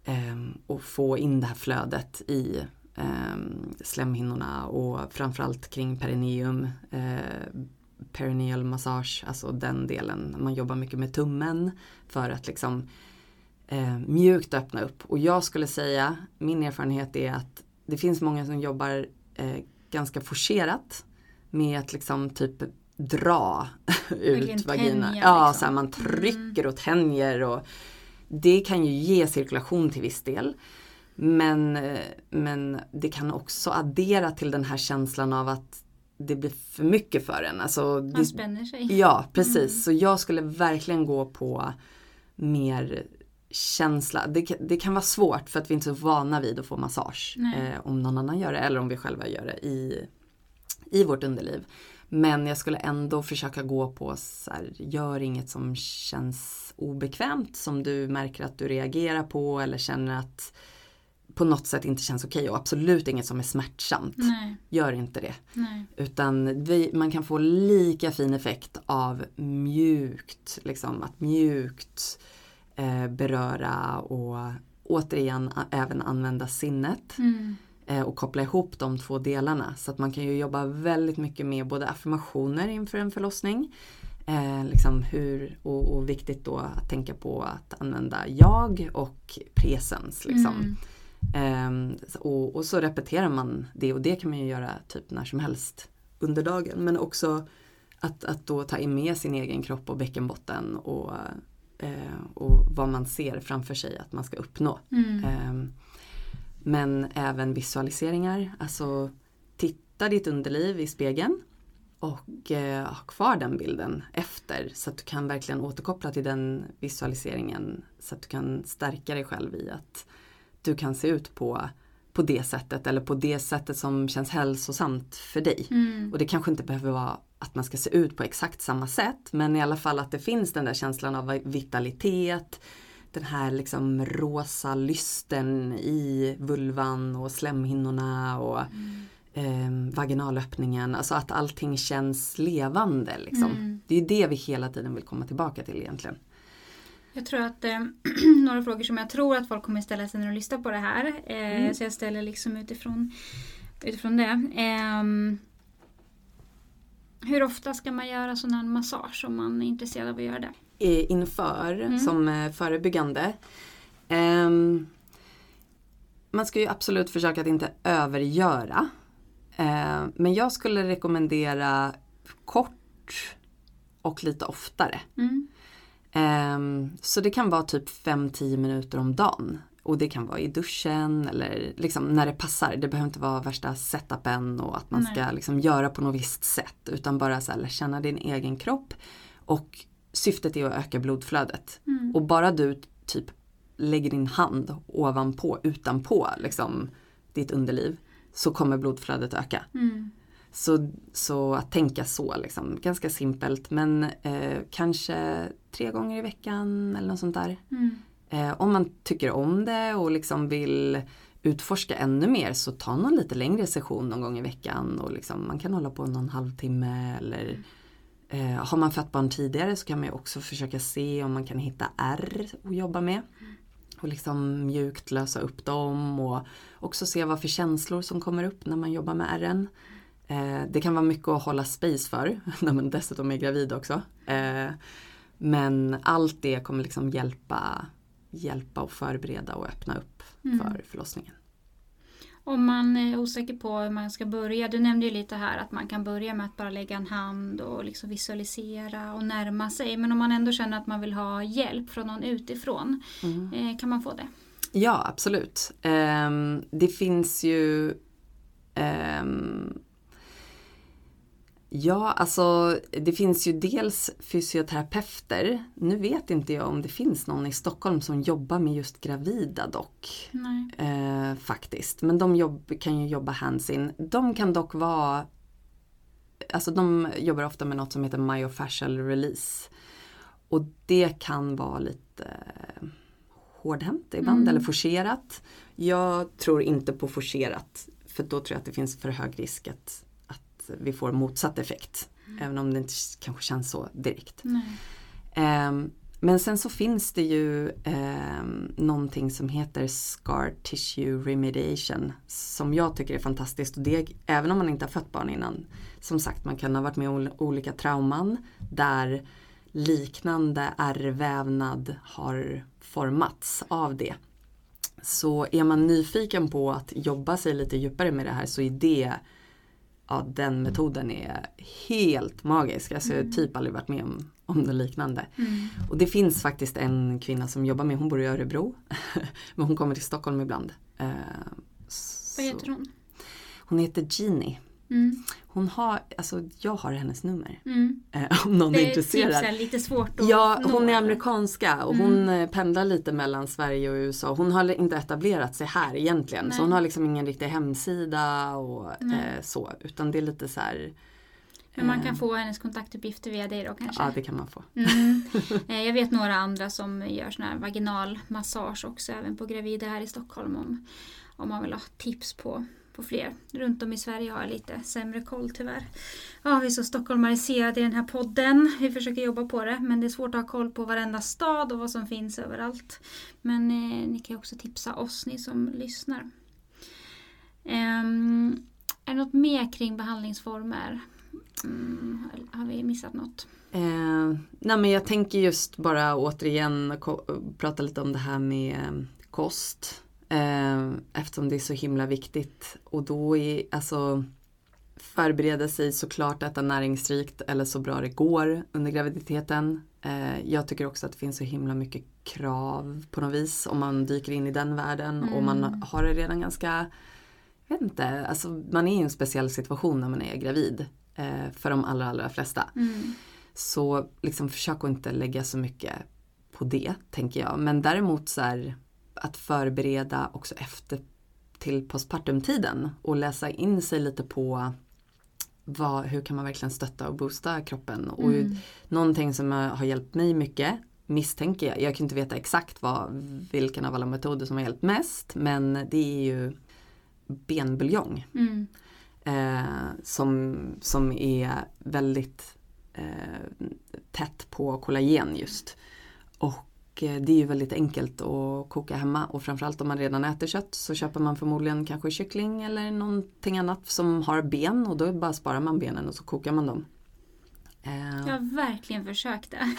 eh, och få in det här flödet i eh, slemhinnorna och framförallt kring perineum. Eh, perineal massage, alltså den delen. Man jobbar mycket med tummen för att liksom eh, mjukt öppna upp. Och jag skulle säga, min erfarenhet är att det finns många som jobbar eh, ganska forcerat med att liksom typ dra ut vagina. Ja, liksom. så här, man trycker mm. och tänjer och det kan ju ge cirkulation till viss del. Men, men det kan också addera till den här känslan av att det blir för mycket för en. Alltså, man spänner sig. Ja, precis. Mm. Så jag skulle verkligen gå på mer känsla. Det, det, kan vara svårt för att vi inte är så vana vid att få massage. Eh, om någon annan gör det eller om vi själva gör det i i vårt underliv. Men jag skulle ändå försöka gå på så här, gör inget som känns obekvämt som du märker att du reagerar på eller känner att på något sätt inte känns okej och absolut inget som är smärtsamt. Nej. Gör inte det. Nej. Utan vi, man kan få lika fin effekt av mjukt, liksom att mjukt eh, beröra och återigen även använda sinnet. Mm. Eh, och koppla ihop de två delarna. Så att man kan ju jobba väldigt mycket med både affirmationer inför en förlossning eh, liksom hur, och, och, viktigt då att tänka på att använda jag och presens. Liksom. Mm. Eh, och, och, så repeterar man det och det kan man ju göra typ när som helst under dagen. Men också att, att då ta in med sin egen kropp och bäckenbotten och, och vad man ser framför sig att man ska uppnå. Mm. Ehm, men även visualiseringar, alltså titta ditt underliv i spegeln och eh, ha kvar den bilden efter så att du kan verkligen återkoppla till den visualiseringen så att du kan stärka dig själv i att du kan se ut på, på det sättet eller på det sättet som känns hälsosamt för dig. Mm. Och det kanske inte behöver vara att man ska se ut på exakt samma sätt men i alla fall att det finns den där känslan av vitalitet, den här liksom rosa lysten i vulvan och slemhinnorna och eh, vaginalöppningen. Alltså att allting känns levande. Liksom. Mm. Det är det vi hela tiden vill komma tillbaka till egentligen. Jag tror att eh, några frågor som jag tror att folk kommer ställa sig när de lyssnar på det här. Eh, Mm. Så jag ställer liksom utifrån, utifrån det. Hur ofta ska man göra sån här massage om man är intresserad av att göra det? Inför Mm. som eh, förebyggande. Ehm, man ska ju absolut försöka att inte övergöra. Eh, men jag skulle rekommendera kort och lite oftare. Mm. Ehm, så det kan vara typ 5-10 minuter om dagen. Och det kan vara i duschen eller liksom när det passar. Det behöver inte vara värsta setupen och att man Nej. ska liksom göra på något visst sätt. Utan bara så här, lära känna din egen kropp. Och syftet är att öka blodflödet. Mm. Och bara du typ lägger din hand ovanpå, utanpå liksom ditt underliv. Så kommer blodflödet öka. Mm. Så, så att tänka så, liksom, ganska simpelt men eh, kanske tre gånger i veckan eller något sånt där. Mm. Eh, om man tycker om det och liksom vill utforska ännu mer så ta någon lite längre session någon gång i veckan och liksom, man kan hålla på någon halvtimme eller eh, har man fött barn tidigare så kan man ju också försöka se om man kan hitta R att jobba med. Och liksom mjukt lösa upp dem och också se vad för känslor som kommer upp när man jobbar med R'n. Eh, det kan vara mycket att hålla space för när man dessutom är gravid också. Eh, men allt det kommer liksom hjälpa, hjälpa och förbereda och öppna upp Mm. för förlossningen. Om man är osäker på hur man ska börja. Du nämnde ju lite här att man kan börja med att bara lägga en hand och liksom visualisera och närma sig. Men om man ändå känner att man vill ha hjälp från någon utifrån. Mm. Eh, kan man få det? Ja, absolut. Ehm, det finns ju ehm, Ja, alltså det finns ju dels fysioterapeuter. Nu vet inte jag om det finns någon i Stockholm som jobbar med just gravida dock. Eh, faktiskt. Men de jobb, kan ju jobba hands-in. De kan dock vara Alltså de jobbar ofta med något som heter myofascial release. Och det kan vara lite hårdhänt ibland Mm. eller forcerat. Jag tror inte på forcerat för då tror jag att det finns för hög risk att, att vi får motsatt effekt. Även om det inte kanske känns så direkt. Ehm, men sen så finns det ju um, någonting som heter scar tissue remediation som jag tycker är fantastiskt. Och det, även om man inte har fött barn innan. Som sagt, man kan ha varit med om ol- olika trauman där liknande ärrvävnad har formats av det. Så är man nyfiken på att jobba sig lite djupare med det här så är det Ja, den metoden är helt magisk. Alltså, jag har typ aldrig varit med om, om något liknande. Mm. Och det finns faktiskt en kvinna som jobbar med, hon bor i Örebro. Men hon kommer till Stockholm ibland. Eh, Vad heter hon? Hon heter Jeannie. Mm. Hon har, alltså jag har hennes nummer. Mm. Eh, om någon är Det är typ så intresserad. här lite svårt att Ja, nå, hon är eller? amerikanska och Mm. hon eh, pendlar lite mellan Sverige och USA. Hon har inte etablerat sig här egentligen. Nej. Så hon har liksom ingen riktig hemsida och eh, så. Utan det är lite så här. Men man eh, kan få hennes kontaktuppgifter via dig då kanske? Ja, det kan man få. Mm. Eh, Jag vet några andra som gör sån här vaginalmassage också även på gravida här i Stockholm om, om man vill ha tips på, på fler. Runt om i Sverige har jag lite sämre koll tyvärr. Ja, vi är så stockholmariserade i den här podden. Vi försöker jobba på det men det är svårt att ha koll på varenda stad och vad som finns överallt. Men eh, ni kan ju också tipsa oss, ni som lyssnar. Um, är det något mer kring behandlingsformer? Mm, har vi missat något? Eh, nej men jag tänker just bara återigen prata lite om det här med eh, kost. Eh, eftersom det är så himla viktigt. Och då är alltså förbereda sig såklart äta näringsrikt eller så bra det går under graviditeten. Eh, jag tycker också att det finns så himla mycket krav på något vis om man dyker in i den världen och man Mm. har det redan ganska, jag vet inte, alltså man är i en speciell situation när man är gravid. eh, för de allra, allra flesta. Mm. Så liksom försök att inte lägga så mycket på det, tänker jag. Men däremot så här, att förbereda också efter till postpartumtiden och läsa in sig lite på vad, hur kan man verkligen stötta och boosta kroppen. Och Mm. någonting som har hjälpt mig mycket misstänker jag, jag kan inte veta exakt vad, vilken av alla metoder som har hjälpt mest men det är ju benbuljong Mm. eh, som, som är väldigt eh, tätt på kollagen just. Och det är ju väldigt enkelt att koka hemma och framförallt om man redan äter kött så köper man förmodligen kanske kyckling eller någonting annat som har ben och då bara sparar man benen och så kokar man dem. Eh, Jag har verkligen försökt det.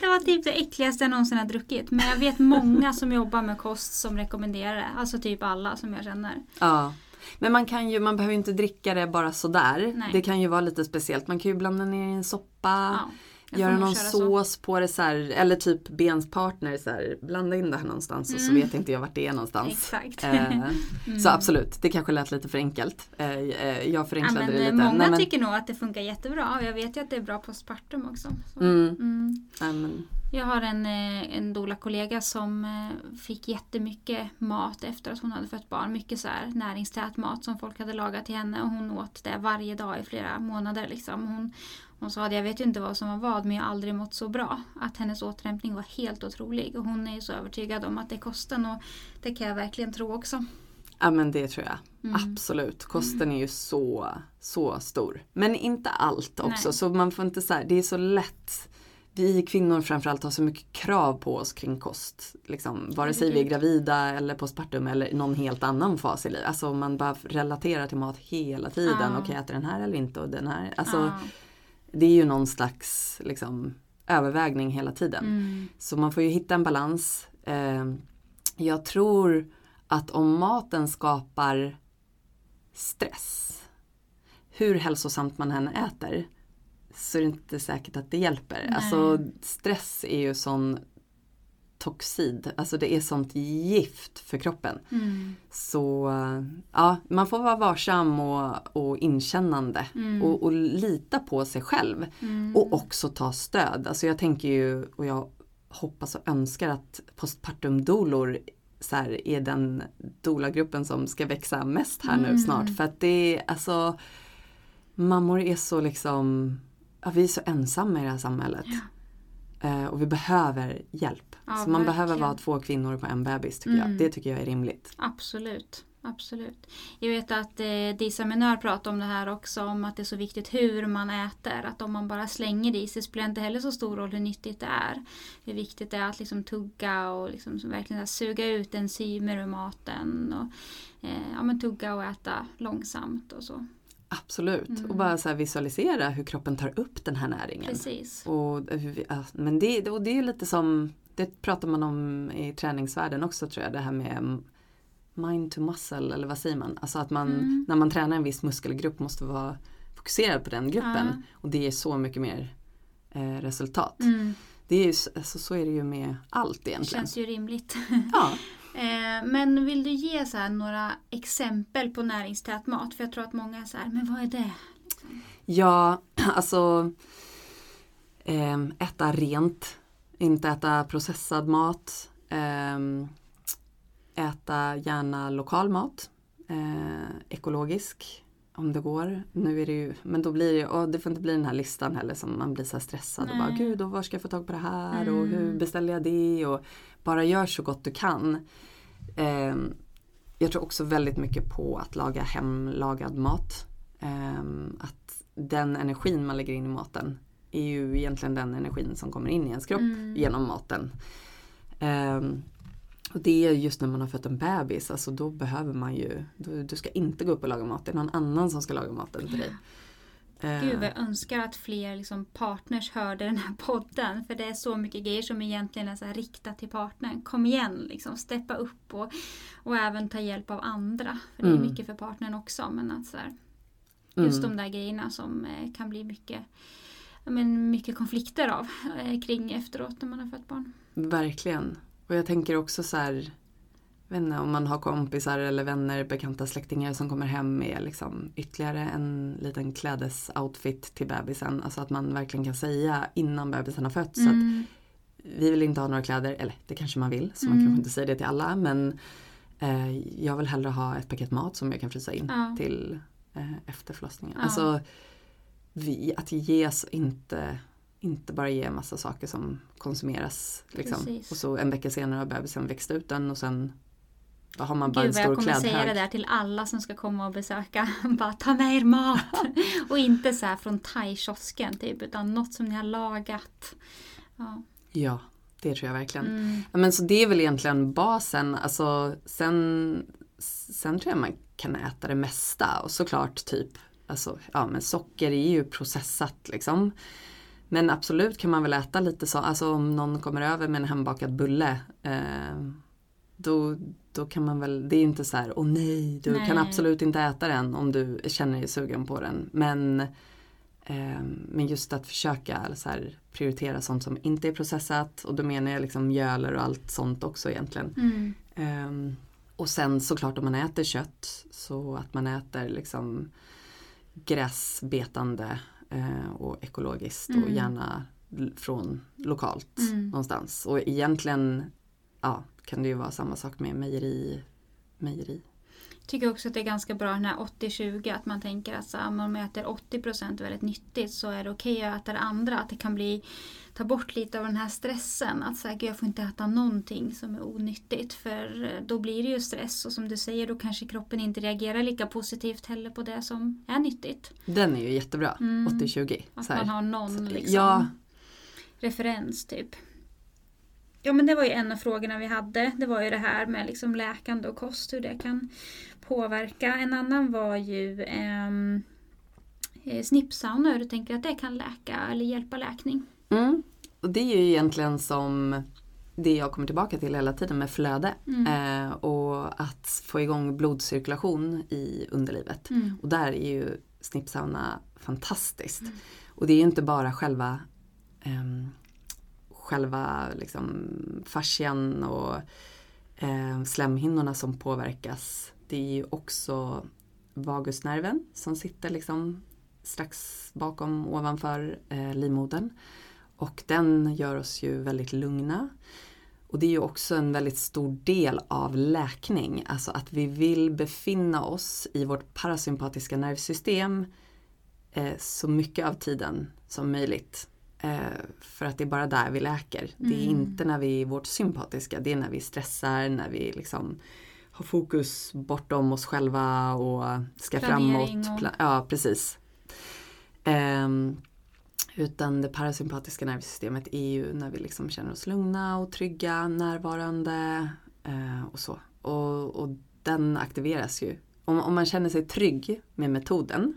det var typ det äckligaste jag någonsin har druckit. Men jag vet många som jobbar med kost som rekommenderar det. Alltså typ alla som jag känner. Ja. Men man kan ju, man behöver inte dricka det bara sådär. Nej. Det kan ju vara lite speciellt. Man kan ju blanda ner i en soppa. Ja, Göra någon sås på det så här, eller typ benspartner så här, blanda in det här någonstans och så Mm. vet inte jag vart det är någonstans. Exakt. Eh, Så absolut, det kanske lät lite för enkelt. Eh, eh, jag Ja, förenklade men, det eh, lite. många Nej, men, tycker nog att det funkar jättebra. Jag vet ju att det är bra postpartum också. Så. mm, Mm. nej, men, Jag har en, eh, en doula-kollega som eh, fick jättemycket mat efter att hon hade fött barn. Mycket så här näringstät mat som folk hade lagat till henne och hon åt det varje dag i flera månader. Liksom. Hon, hon sa att jag vet ju inte vad som var vad men jag har aldrig mått så bra. Att hennes återhämtning var helt otrolig och hon är ju så övertygad om att det är kosten och det kan jag verkligen tro också. ja men det tror jag. Mm. Absolut, kosten är ju så, så stor. Men inte allt också Nej. så man får inte så här, det är så lätt. Vi kvinnor framförallt har så mycket krav på oss kring kost. Liksom, vare sig vi är gravida eller postpartum eller någon helt annan fas i livet. Alltså man bara relaterar till mat hela tiden. Ja. Okej, äter den här eller inte och den här. Alltså, Ja. Det är ju någon slags liksom, övervägning hela tiden. Mm. Så man får ju hitta en balans. Eh, jag tror att om maten skapar stress, hur hälsosamt man än äter, så är det inte säkert att det hjälper. Nej. Alltså stress är ju sån toxid, alltså det är sånt gift för kroppen. Mm. Så ja, man får vara varsam och, och inkännande Mm. och, och lita på sig själv. Mm. Och också ta stöd. Alltså jag tänker ju och jag hoppas och önskar att postpartum-dolor så här, är den doula-gruppen som ska växa mest här nu Mm. snart. För att det är alltså Mammor är så liksom Ja, vi är så ensamma i det här samhället. Eh, och vi behöver hjälp. Ja, så man behöver verkligen. vara två kvinnor på en bebis tycker Mm. jag. Det tycker jag är rimligt. Absolut. Absolut. Jag vet att eh, Disa Menör pratar om det här också, om att det är så viktigt hur man äter. Att om man bara slänger det i sig spelar inte heller så stor roll hur nyttigt det är. Hur viktigt det är att liksom tugga och liksom verkligen suga ut enzymer ur maten. Och, eh, ja, men tugga och äta långsamt och så. Absolut. Mm. Och bara så visualisera hur kroppen tar upp den här näringen. Precis. Och, ja, men det, och det är lite som, det pratar man om i träningsvärlden också tror jag, det här med mind to muscle eller vad säger man? Alltså att man, Mm. när man tränar en viss muskelgrupp måste vara fokuserad på den gruppen. Ja. Och det ger så mycket mer eh, resultat. Mm. Det är ju, alltså, så är det ju med allt Det egentligen. känns ju rimligt. Ja. Eh, men vill du ge så några exempel på näringstät mat? För jag tror att många är så här, men vad är det? Ja, alltså ehm, äta rent, inte äta processad mat. ehm, äta gärna lokal mat, eh, ekologisk om det går. Nu är det ju, men då blir det, och det får inte bli den här listan heller som man blir så här stressad och bara Nej. gud och var ska jag få tag på det här och hur Mm. beställer jag det och bara gör så gott du kan. Ehm, jag tror också väldigt mycket på att laga hemlagad mat. Ehm, att den energin man lägger in i maten är ju egentligen den energin som kommer in i ens kropp Mm. genom maten. Ehm, och det är just när man har fött en bebis, alltså då behöver man ju, du, du ska inte gå upp och laga mat, det är någon annan som ska laga maten till dig. Ehm, Gud vad jag önskar att fler liksom partners hörde den här podden. För det är så mycket grejer som egentligen är så här riktat till partnern. Kom igen, liksom, steppa upp och, och även ta hjälp av andra. För det är Mm. mycket för partnern också. Men att så här, just mm. de där grejerna som eh, kan bli mycket, men mycket konflikter av eh, kring efteråt när man har fött barn. Verkligen. Och jag tänker också så här inte, om man har kompisar eller vänner, bekanta släktingar som kommer hem med liksom ytterligare en liten klädesoutfit till bebisen. Alltså att man verkligen kan säga innan bebisen har fötts Mm. att vi vill inte ha några kläder, eller det kanske man vill så man Mm. kanske inte säger det till alla men eh, jag vill hellre ha ett paket mat som jag kan frysa in Ja. till eh, efter förlossningen. Ja. Alltså vi, att ges inte inte bara ge massa saker som konsumeras. Liksom. Och så en vecka senare har bebisen växt ut den och sen då har man bara Gud en stor jag kommer säga det där till alla som ska komma och besöka. Bara ta med er mat! och inte så här från thai-kiosken typ utan något som ni har lagat. Ja. Ja, det tror jag verkligen. Mm. Men så det är väl egentligen basen. Alltså, sen, sen tror jag man kan äta det mesta och såklart typ alltså, ja, men socker är ju processat liksom. Men absolut kan man väl äta lite så, alltså om någon kommer över med en hembakad bulle eh, då, då kan man väl, det är inte så här, åh nej, du Nej. kan absolut inte äta den om du känner dig sugen på den. Men, eh, men just att försöka så här, prioritera sånt som inte är processat och då menar jag liksom mjöler och allt sånt också egentligen. Mm. Ehm, och sen såklart om man äter kött så att man äter liksom gräsbetande eh, och ekologiskt och Mm. gärna l- från lokalt Mm. någonstans. Och egentligen ja, kan det ju vara samma sak med mejeri. mejeri. tycker också att det är ganska bra den här 80-20 att man tänker att så, om man äter 80% väldigt nyttigt så är det okej att äta det andra. Att det kan bli, ta bort lite av den här stressen. Att så här, jag får inte äta någonting som är onyttigt för eh, då blir det ju stress och som du säger då kanske kroppen inte reagerar lika positivt heller på det som är nyttigt. Den är ju jättebra, Mm. 80-20. Att man har någon liksom, Ja. referens typ. Ja men det var ju en av frågorna vi hade. Det var ju det här med liksom läkande och kost, hur det kan påverka. En annan var ju ehm, eh, snippsauna, hur du tänker att det kan läka eller hjälpa läkning. Mm. Och det är ju egentligen som det jag kommer tillbaka till hela tiden med flöde. Mm. Eh, och att få igång blodcirkulation i underlivet. Mm. Och där är ju snippsauna fantastiskt. Mm. Och det är ju inte bara själva ehm, själva liksom fascian och eh, slemhinnorna som påverkas. Det är ju också vagusnerven som sitter liksom strax bakom ovanför eh, livmodern. Och den gör oss ju väldigt lugna. Och det är ju också en väldigt stor del av läkning. Alltså att vi vill befinna oss i vårt parasympatiska nervsystem eh, så mycket av tiden som möjligt. Eh, för att det är bara där vi läker. Det är Mm. inte när vi är vårt sympatiska. Det är när vi stressar, när vi liksom har fokus bortom oss själva och ska Planering framåt. och- ja, precis. Ehm, utan det parasympatiska nervsystemet är ju när vi liksom känner oss lugna och trygga, närvarande eh, och så. Och, och den aktiveras ju. Om, om man känner sig trygg med metoden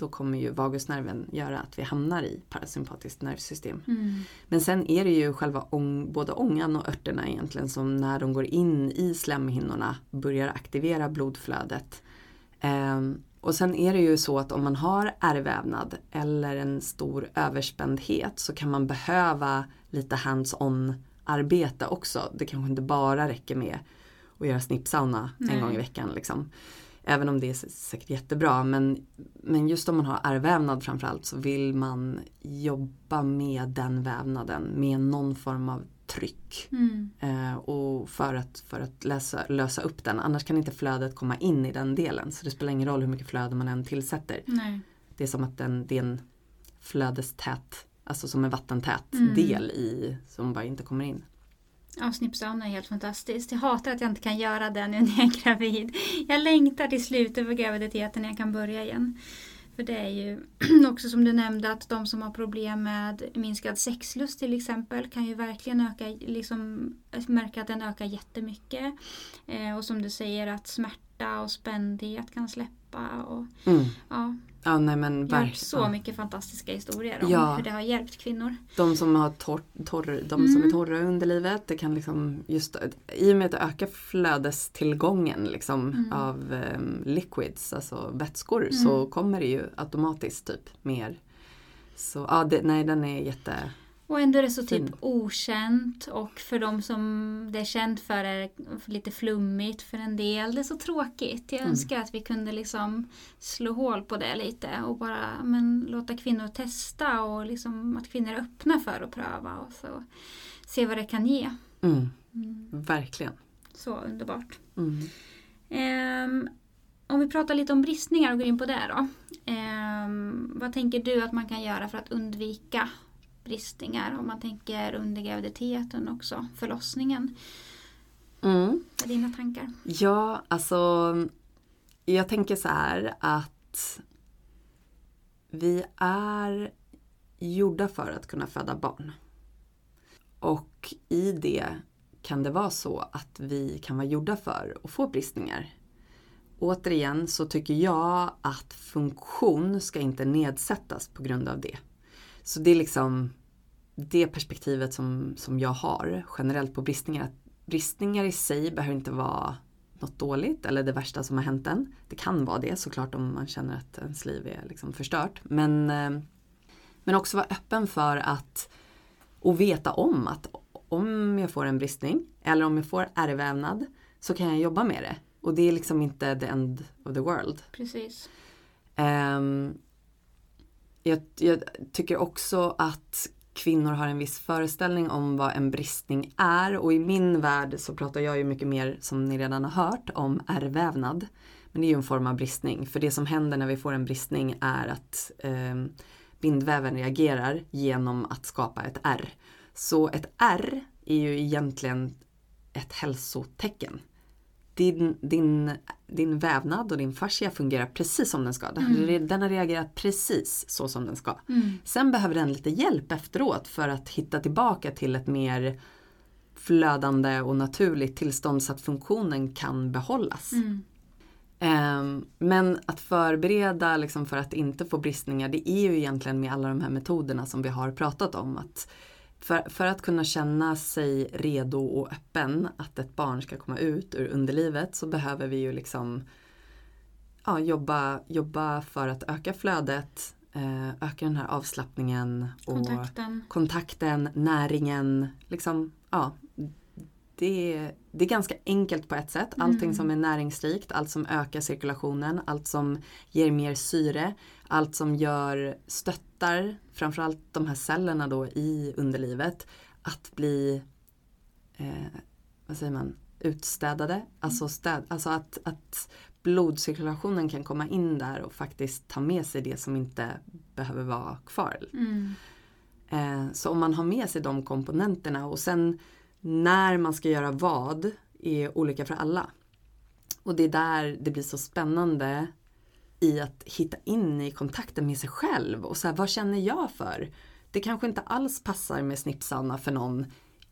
då kommer ju vagusnerven göra att vi hamnar i parasympatiskt nervsystem. Mm. Men sen är det ju själva ång, både ångan och örterna egentligen som när de går in i slemhinnorna börjar aktivera blodflödet. Ehm, och sen är det ju så att om man har ärrvävnad eller en stor överspändhet så kan man behöva lite hands-on arbete också. Det kanske inte bara räcker med att göra snippsauna Nej. en gång i veckan. Liksom. Även om det är säkert jättebra. Men, men just om man har ärrvävnad framförallt så vill man jobba med den vävnaden med någon form av tryck. Mm. Eh, och för att, för att lösa, lösa upp den. Annars kan inte flödet komma in i den delen. Så det spelar ingen roll hur mycket flöde man än tillsätter. Nej. Det är som att den, det är en flödestät, alltså som en vattentät Mm. del i som bara inte kommer in. Ja, snippsauna är helt fantastiskt. Jag hatar att jag inte kan göra det nu när jag är gravid. Jag längtar till slutet för graviditeten när jag kan börja igen. För det är ju också som du nämnde att de som har problem med minskad sexlust till exempel kan ju verkligen öka, liksom, märka att den ökar jättemycket. Eh, och som du säger att smärta och spändhet kan släppa. Och, Mm. ja, Ja, nej men verkligen. hört så mycket fantastiska historier om Ja. hur det har hjälpt kvinnor. De som, har torr, torr, de Mm. som är torra i underlivet, det kan liksom just i och med att det ökar flödestillgången liksom Mm. av em, liquids, alltså vätskor, Mm. så kommer det ju automatiskt typ mer. Så ja, det, nej den är jätte, Och ändå är det så typ okänt och för de som det är känt för är det lite flummigt för en del. Det är så tråkigt. Jag Mm. önskar att vi kunde liksom slå hål på det lite och bara men, låta kvinnor testa och liksom att kvinnor är öppna för att pröva och så se vad det kan ge. Mm, Mm. verkligen. Så underbart. Ehm, om vi pratar lite om bristningar och går in på det då. Ehm, vad tänker du att man kan göra för att undvika bristningar? Om man tänker under graviditeten också, förlossningen. Mm. Vad är dina tankar? Ja, alltså jag tänker så här att vi är gjorda för att kunna föda barn. Och i det kan det vara så att vi kan vara gjorda för att få bristningar. Återigen så tycker jag att funktion ska inte nedsättas på grund av det. Så det är liksom det perspektivet som, som jag har generellt på bristningar. Att bristningar i sig behöver inte vara något dåligt eller det värsta som har hänt en. Det kan vara det såklart om man känner att ens liv är liksom förstört. Men, eh, men också vara öppen för att och veta om att om jag får en bristning eller om jag får ärrvävnad så kan jag jobba med det. Och det är liksom inte the end of the world. Precis. Ehm, jag, jag tycker också att kvinnor har en viss föreställning om vad en bristning är och i min värld så pratar jag ju mycket mer som ni redan har hört om ärrvävnad. Men det är ju en form av bristning för det som händer när vi får en bristning är att eh, bindväven reagerar genom att skapa ett ärr. Så ett ärr är ju egentligen ett hälsotecken. Din, din, din vävnad och din fascia fungerar precis som den ska. Den, den har reagerat precis så som den ska. Mm. Sen behöver den lite hjälp efteråt för att hitta tillbaka till ett mer flödande och naturligt tillstånd så att funktionen kan behållas. Mm. Ehm, men att förbereda liksom för att inte få bristningar det är ju egentligen med alla de här metoderna som vi har pratat om. Att för, för att kunna känna sig redo och öppen att ett barn ska komma ut ur underlivet så behöver vi ju liksom ja, jobba, jobba för att öka flödet, eh, öka den här avslappningen och Kontakten. kontakten, näringen. Liksom, ja, det, är, det är ganska enkelt på ett sätt. Allting Mm. som är näringsrikt, allt som ökar cirkulationen, allt som ger mer syre, allt som gör, stöttar framförallt de här cellerna då i underlivet att bli, eh, vad säger man, utstädade. Alltså, städ, alltså att, att blodcirkulationen kan komma in där och faktiskt ta med sig det som inte behöver vara kvar. Mm. Eh, Så om man har med sig de komponenterna och sen när man ska göra vad är olika för alla. Och det är där det blir så spännande i att hitta in i kontakten med sig själv och så här, vad känner jag för? Det kanske inte alls passar med snippsauna för någon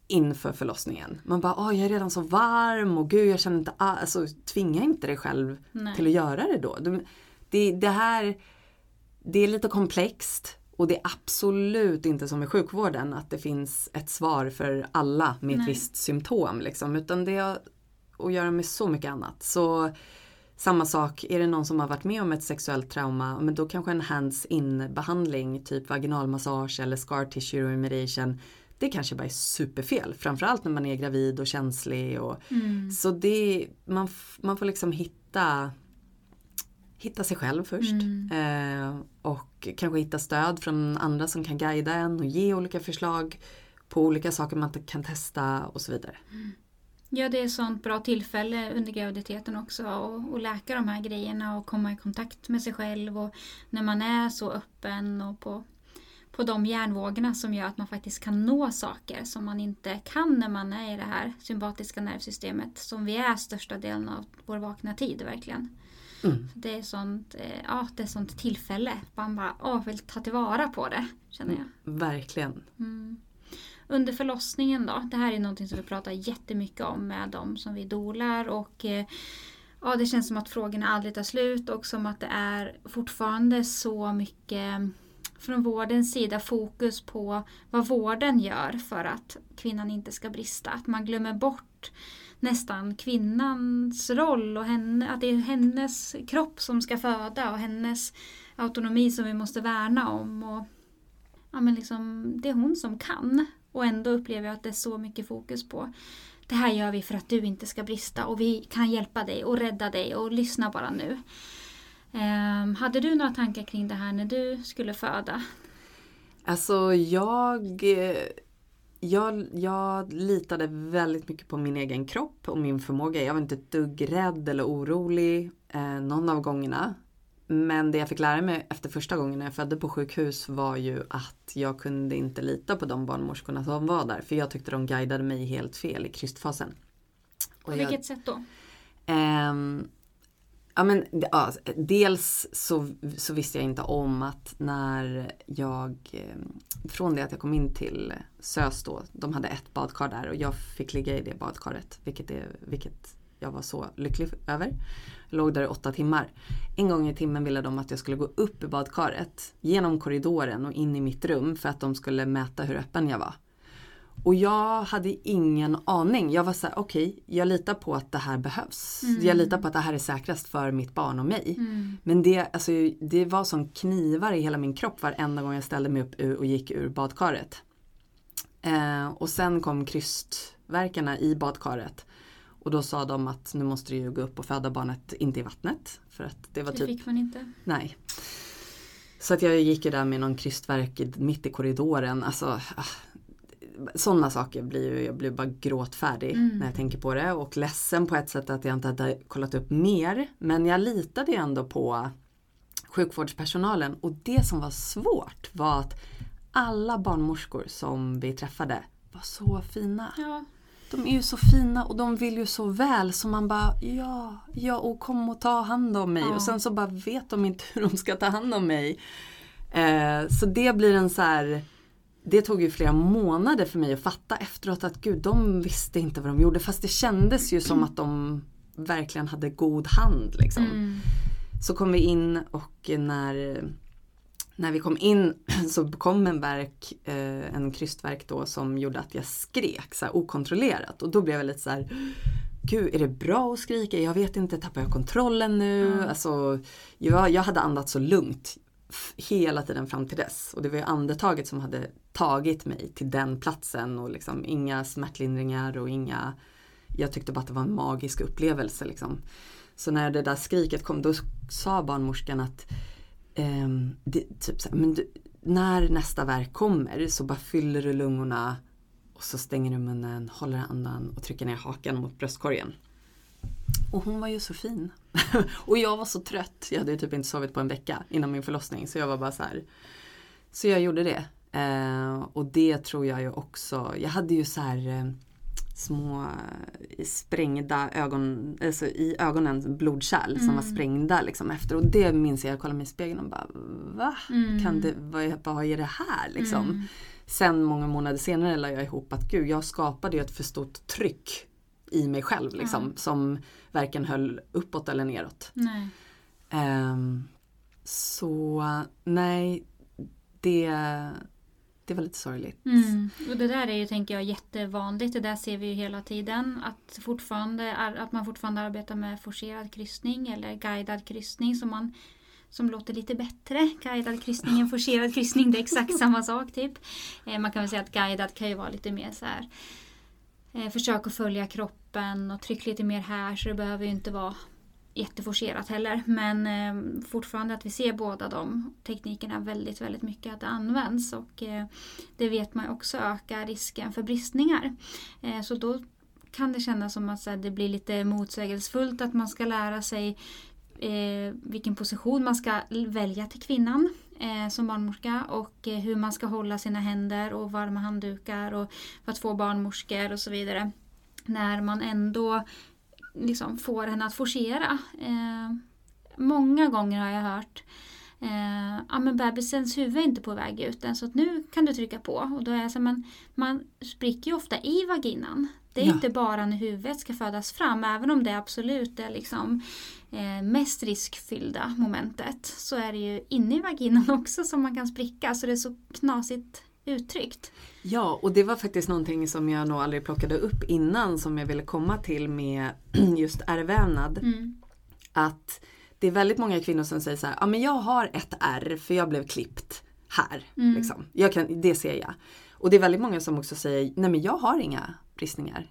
inför förlossningen. Man bara, åh jag är redan så varm och gud jag känner inte alls, alltså tvinga inte dig själv Nej. till att göra det då. Det, det här, det är lite komplext och det är absolut inte som i sjukvården att det finns ett svar för alla med ett Nej. visst symptom. Liksom, utan det har att göra med så mycket annat. Så samma sak, är det någon som har varit med om ett sexuellt trauma, men då kanske en hands-in behandling, typ vaginalmassage eller scar tissue remediation, det kanske bara är superfel. Framförallt när man är gravid och känslig. Och, Mm. så det, man, man får liksom hitta Hitta sig själv först. Mm. Eh, och kanske hitta stöd från andra som kan guida en och ge olika förslag på olika saker man kan testa och så vidare. Ja, det är ett sånt bra tillfälle under graviditeten också att att läka de här grejerna och komma i kontakt med sig själv och när man är så öppen och på, på de hjärnvågorna som gör att man faktiskt kan nå saker som man inte kan när man är i det här sympatiska nervsystemet som vi är största delen av vår vakna tid verkligen. Mm. Det är sånt, eh, ja, det är sånt tillfälle. Man bara åh, vill ta tillvara på det, känner jag. Verkligen. Mm. Under förlossningen då? Det här är någonting som vi pratar jättemycket om med dem som vi dolar och eh, ja, det känns som att frågorna aldrig tar slut och som att det är fortfarande så mycket eh, från vårdens sida fokus på vad vården gör för att kvinnan inte ska brista. Att man glömmer bort nästan kvinnans roll och henne, att det är hennes kropp som ska föda och hennes autonomi som vi måste värna om. Och ja, men liksom, det är hon som kan. Och ändå upplever jag att det är så mycket fokus på det här gör vi för att du inte ska brista och vi kan hjälpa dig och rädda dig och lyssna bara nu. Um, hade du några tankar kring det här när du skulle föda? Alltså jag, eh, jag, jag litade väldigt mycket på min egen kropp och min förmåga. Jag var inte ett dugg rädd eller orolig eh, någon av gångerna. Men det jag fick lära mig efter första gången när jag födde på sjukhus var ju att jag kunde inte lita på de barnmorskorna som var där. För jag tyckte de guidade mig helt fel i krystfasen. På vilket jag, sätt då? Um, Ja, men, ja, dels så, så visste jag inte om att när jag, ehm, från det att jag kom in till SÖS då, de hade ett badkar där och jag fick ligga i det badkaret, vilket, är, vilket jag var så lycklig över. Jag låg där i åtta timmar. En gång i timmen ville de att jag skulle gå upp i badkaret, genom korridoren och in i mitt rum för att de skulle mäta hur öppen jag var. Och jag hade ingen aning. Jag var så här, okej, okay, jag litar på att det här behövs. Mm. Jag litar på att det här är säkrast för mitt barn och mig. Mm. Men det, alltså, det var som knivar i hela min kropp varenda gång jag ställde mig upp och gick ur badkaret. Eh, och sen kom krystverkarna i badkaret. Och då sa de att nu måste du ju gå upp och föda barnet, inte i vattnet. För att det var det typ... fick man inte. Nej. Så att jag gick ju där med någon krystverk mitt i korridoren. Alltså, ah, sådana saker blir ju, jag blir bara gråtfärdig mm. när jag tänker på det och ledsen på ett sätt att jag inte hade kollat upp mer. Men jag litade ändå på sjukvårdspersonalen och det som var svårt var att alla barnmorskor som vi träffade var så fina. Ja. De är ju så fina och de vill ju så väl så man bara ja, ja och kom och ta hand om mig. Ja. Och sen så bara vet de inte hur de ska ta hand om mig. Eh, så det blir en så här det tog ju flera månader för mig att fatta efteråt att gud, de visste inte vad de gjorde. Fast det kändes ju som att de verkligen hade god hand. Liksom. Mm. Så kom vi in och när, när vi kom in så kom en verk, eh, en krystverk då som gjorde att jag skrek så okontrollerat. Och då blev jag lite så här Gud, är det bra att skrika? Jag vet inte, tappar jag kontrollen nu? Mm. Alltså, jag, jag hade andats så lugnt hela tiden fram till dess. Och det var ju andetaget som hade tagit mig till den platsen och liksom inga smärtlindringar och inga Jag tyckte bara att det var en magisk upplevelse liksom. Så när det där skriket kom då sa barnmorskan att eh, det, typ så här, men du, när nästa verk kommer så bara fyller du lungorna och så stänger du munnen, håller andan och trycker ner hakan mot bröstkorgen. Och hon var ju så fin. och jag var så trött. Jag hade ju typ inte sovit på en vecka innan min förlossning. Så jag var bara så här. Så jag gjorde det. Eh, och det tror jag ju också. Jag hade ju så här eh, små eh, sprängda ögon, alltså i ögonen blodkärl mm. som var mm. sprängda liksom efter. Och det minns jag, jag kollade mig i spegeln och bara va? Mm. Kan det, vad, vad är det här liksom? Mm. Sen många månader senare la jag ihop att gud, jag skapade ju ett för stort tryck i mig själv liksom, som varken höll uppåt eller neråt. Um, så nej, det, det var lite sorgligt. Mm. Och det där är ju, tänker jag, jättevanligt. Det där ser vi ju hela tiden. Att, fortfarande, att man fortfarande arbetar med forcerad kryssning eller guidad kryssning som man som låter lite bättre. Guidad kryssning än forcerad kryssning, det är exakt samma sak typ. Eh, man kan väl säga att guidad kan ju vara lite mer så här eh, försök att följa kroppen och tryck lite mer här så det behöver ju inte vara jätteforcerat heller. Men eh, fortfarande att vi ser båda de teknikerna väldigt, väldigt mycket att det används och eh, det vet man också ökar risken för bristningar. Eh, så då kan det kännas som att här, det blir lite motsägelsefullt att man ska lära sig eh, vilken position man ska välja till kvinnan eh, som barnmorska och eh, hur man ska hålla sina händer och varma handdukar och för att få barnmorskor och så vidare. När man ändå liksom får henne att forcera. Eh, många gånger har jag hört eh, ja men bebisens huvud är inte på väg ut än så att nu kan du trycka på. Och då är jag så, men man spricker ju ofta i vaginan. Det är ja. inte bara när huvudet ska födas fram, även om det absolut är liksom eh, mest riskfyllda momentet. Så är det ju inne i vaginan också som man kan spricka, så det är så knasigt uttryckt. Ja, och det var faktiskt någonting som jag nog aldrig plockade upp innan som jag ville komma till med just ärrvävnad. Mm. Att det är väldigt många kvinnor som säger så här, ja men jag har ett ärr för jag blev klippt. här. Mm. Liksom. Jag kan, det ser jag. Och det är väldigt många som också säger, nej men jag har inga bristningar.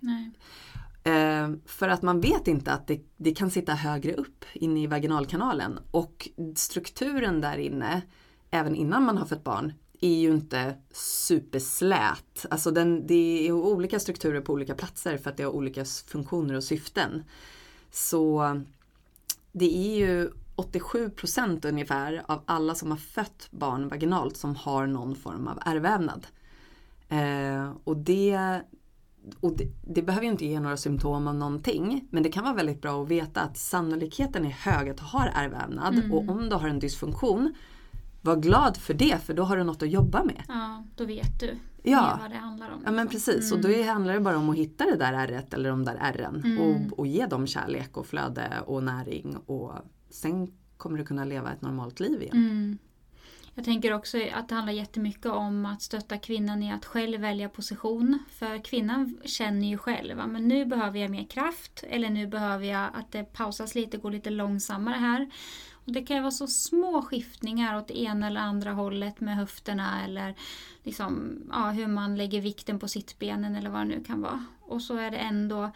Eh, för att man vet inte att det, det kan sitta högre upp inne i vaginalkanalen. Och strukturen där inne, även innan man har fött barn, är ju inte superslät. Alltså den, det är olika strukturer på olika platser för att det har olika funktioner och syften. Så det är ju 87 procent ungefär av alla som har fött barn vaginalt som har någon form av ärrvävnad. Eh, och det, och det, det, behöver ju inte ge några symptom av någonting. Men det kan vara väldigt bra att veta att sannolikheten är hög att du har ärrvävnad. Mm. Och om du har en dysfunktion, var glad för det för då har du något att jobba med. Ja, då vet du Ja. vad det handlar om. Ja men liksom. precis och då handlar det bara om att hitta det där ärret eller de där ärren Mm. och, och ge dem kärlek och flöde och näring och sen kommer du kunna leva ett normalt liv igen. Mm. Jag tänker också att det handlar jättemycket om att stötta kvinnan i att själv välja position. För kvinnan känner ju själv att nu behöver jag mer kraft eller nu behöver jag att det pausas lite, går lite långsammare här. Det kan ju vara så små skiftningar åt ena eller andra hållet med höfterna eller liksom, ja, hur man lägger vikten på sittbenen eller vad det nu kan vara. Och så är det ändå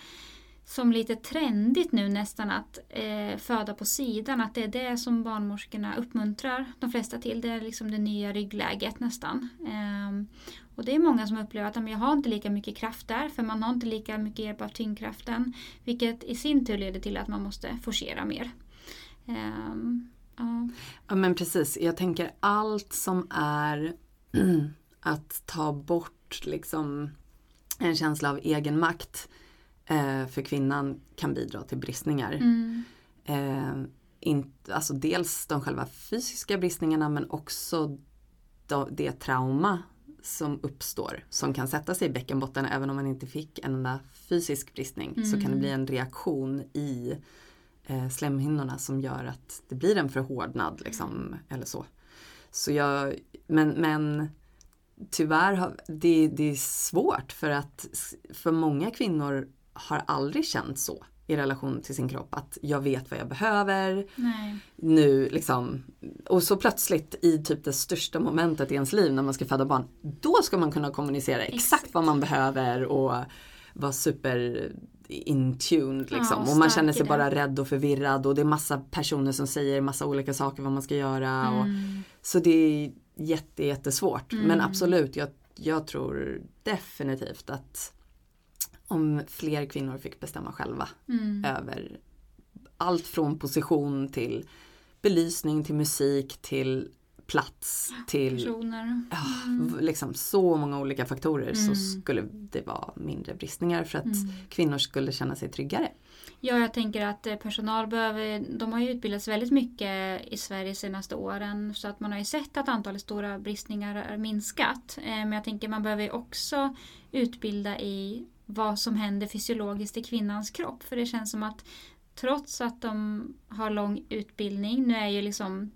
som lite trendigt nu nästan att eh, föda på sidan. Att det är det som barnmorskorna uppmuntrar de flesta till. Det är liksom det nya ryggläget nästan. Eh, och det är många som upplever att jag har inte lika mycket kraft där för man har inte lika mycket hjälp av tyngdkraften. Vilket i sin tur leder till att man måste forcera mer. Ehm, ja. Ja men precis, jag tänker allt som är att ta bort liksom en känsla av egen makt eh, för kvinnan kan bidra till bristningar. Mm. Eh, in, alltså dels de själva fysiska bristningarna men också då, det trauma som uppstår som kan sätta sig i bäckenbotten även om man inte fick en enda fysisk bristning så kan det Mm. bli en reaktion i eh, slemhinnorna som gör att det blir en förhårdnad liksom, eller så. så jag, men, men tyvärr har, det, det är svårt för att för många kvinnor har aldrig känt så i relation till sin kropp att jag vet vad jag behöver Nej. nu liksom och så plötsligt i typ det största momentet i ens liv när man ska föda barn då ska man kunna kommunicera exakt, Exakt. vad man behöver och vara super in tuned liksom. Ja, och man känner sig bara rädd och förvirrad och det är massa personer som säger massa olika saker vad man ska göra. Och, Mm. så det är jätte, jättesvårt. Mm. Men absolut, jag, jag tror definitivt att om fler kvinnor fick bestämma själva Mm. över allt från position till belysning, till musik, till plats, till Personer. ja, v- liksom så många olika faktorer så Mm. skulle det vara mindre bristningar för att Mm. kvinnor skulle känna sig tryggare. Ja, jag tänker att eh, personal behöver, de har ju utbildats väldigt mycket i Sverige de senaste åren så att man har ju sett att antalet stora bristningar har minskat. Eh, Men jag tänker man behöver också utbilda i vad som händer fysiologiskt i kvinnans kropp. För det känns som att trots att de har lång utbildning, nu är ju liksom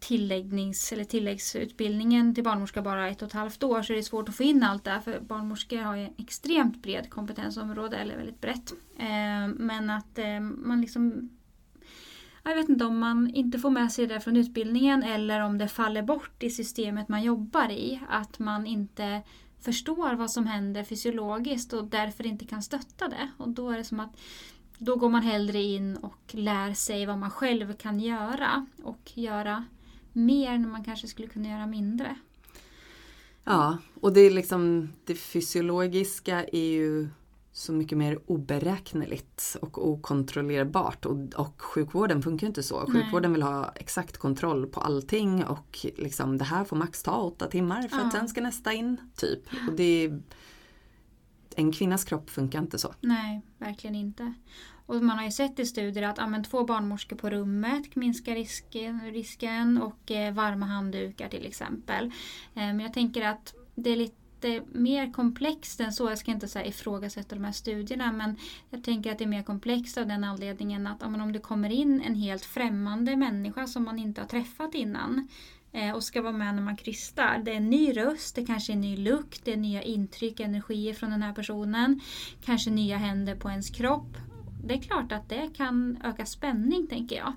tilläggnings eller tilläggsutbildningen till barnmorska bara ett och ett halvt år så är det svårt att få in allt där för barnmorskor har ju en extremt bred kompetensområde eller väldigt brett. Eh, men att eh, man liksom jag vet inte om man inte får med sig det från utbildningen eller om det faller bort i systemet man jobbar i. Att man inte förstår vad som händer fysiologiskt och därför inte kan stötta det. Och då är det som att då går man hellre in och lär sig vad man själv kan göra och göra mer när man kanske skulle kunna göra mindre. Ja, och det är liksom det fysiologiska är ju så mycket mer oberäkneligt och okontrollerbart och, och sjukvården funkar inte så. Nej. Sjukvården vill ha exakt kontroll på allting och liksom det här får max ta åtta timmar för Ja. att sen ska nästa in. Typ. Och det är, en kvinnas kropp funkar inte så. Nej, verkligen inte. Och man har ju sett i studier att ja, men två barnmorskor på rummet minskar risken, risken och eh, varma handdukar till exempel. Eh, men jag tänker att det är lite mer komplext än så. Jag ska inte så här ifrågasätta de här studierna men jag tänker att det är mer komplext av den anledningen att ja, men om det kommer in en helt främmande människa som man inte har träffat innan eh, och ska vara med när man krystar. Det är en ny röst, det kanske är en ny lukt, det är nya intryck, energier från den här personen. Kanske nya händer på ens kropp. Det är klart att det kan öka spänning tänker jag.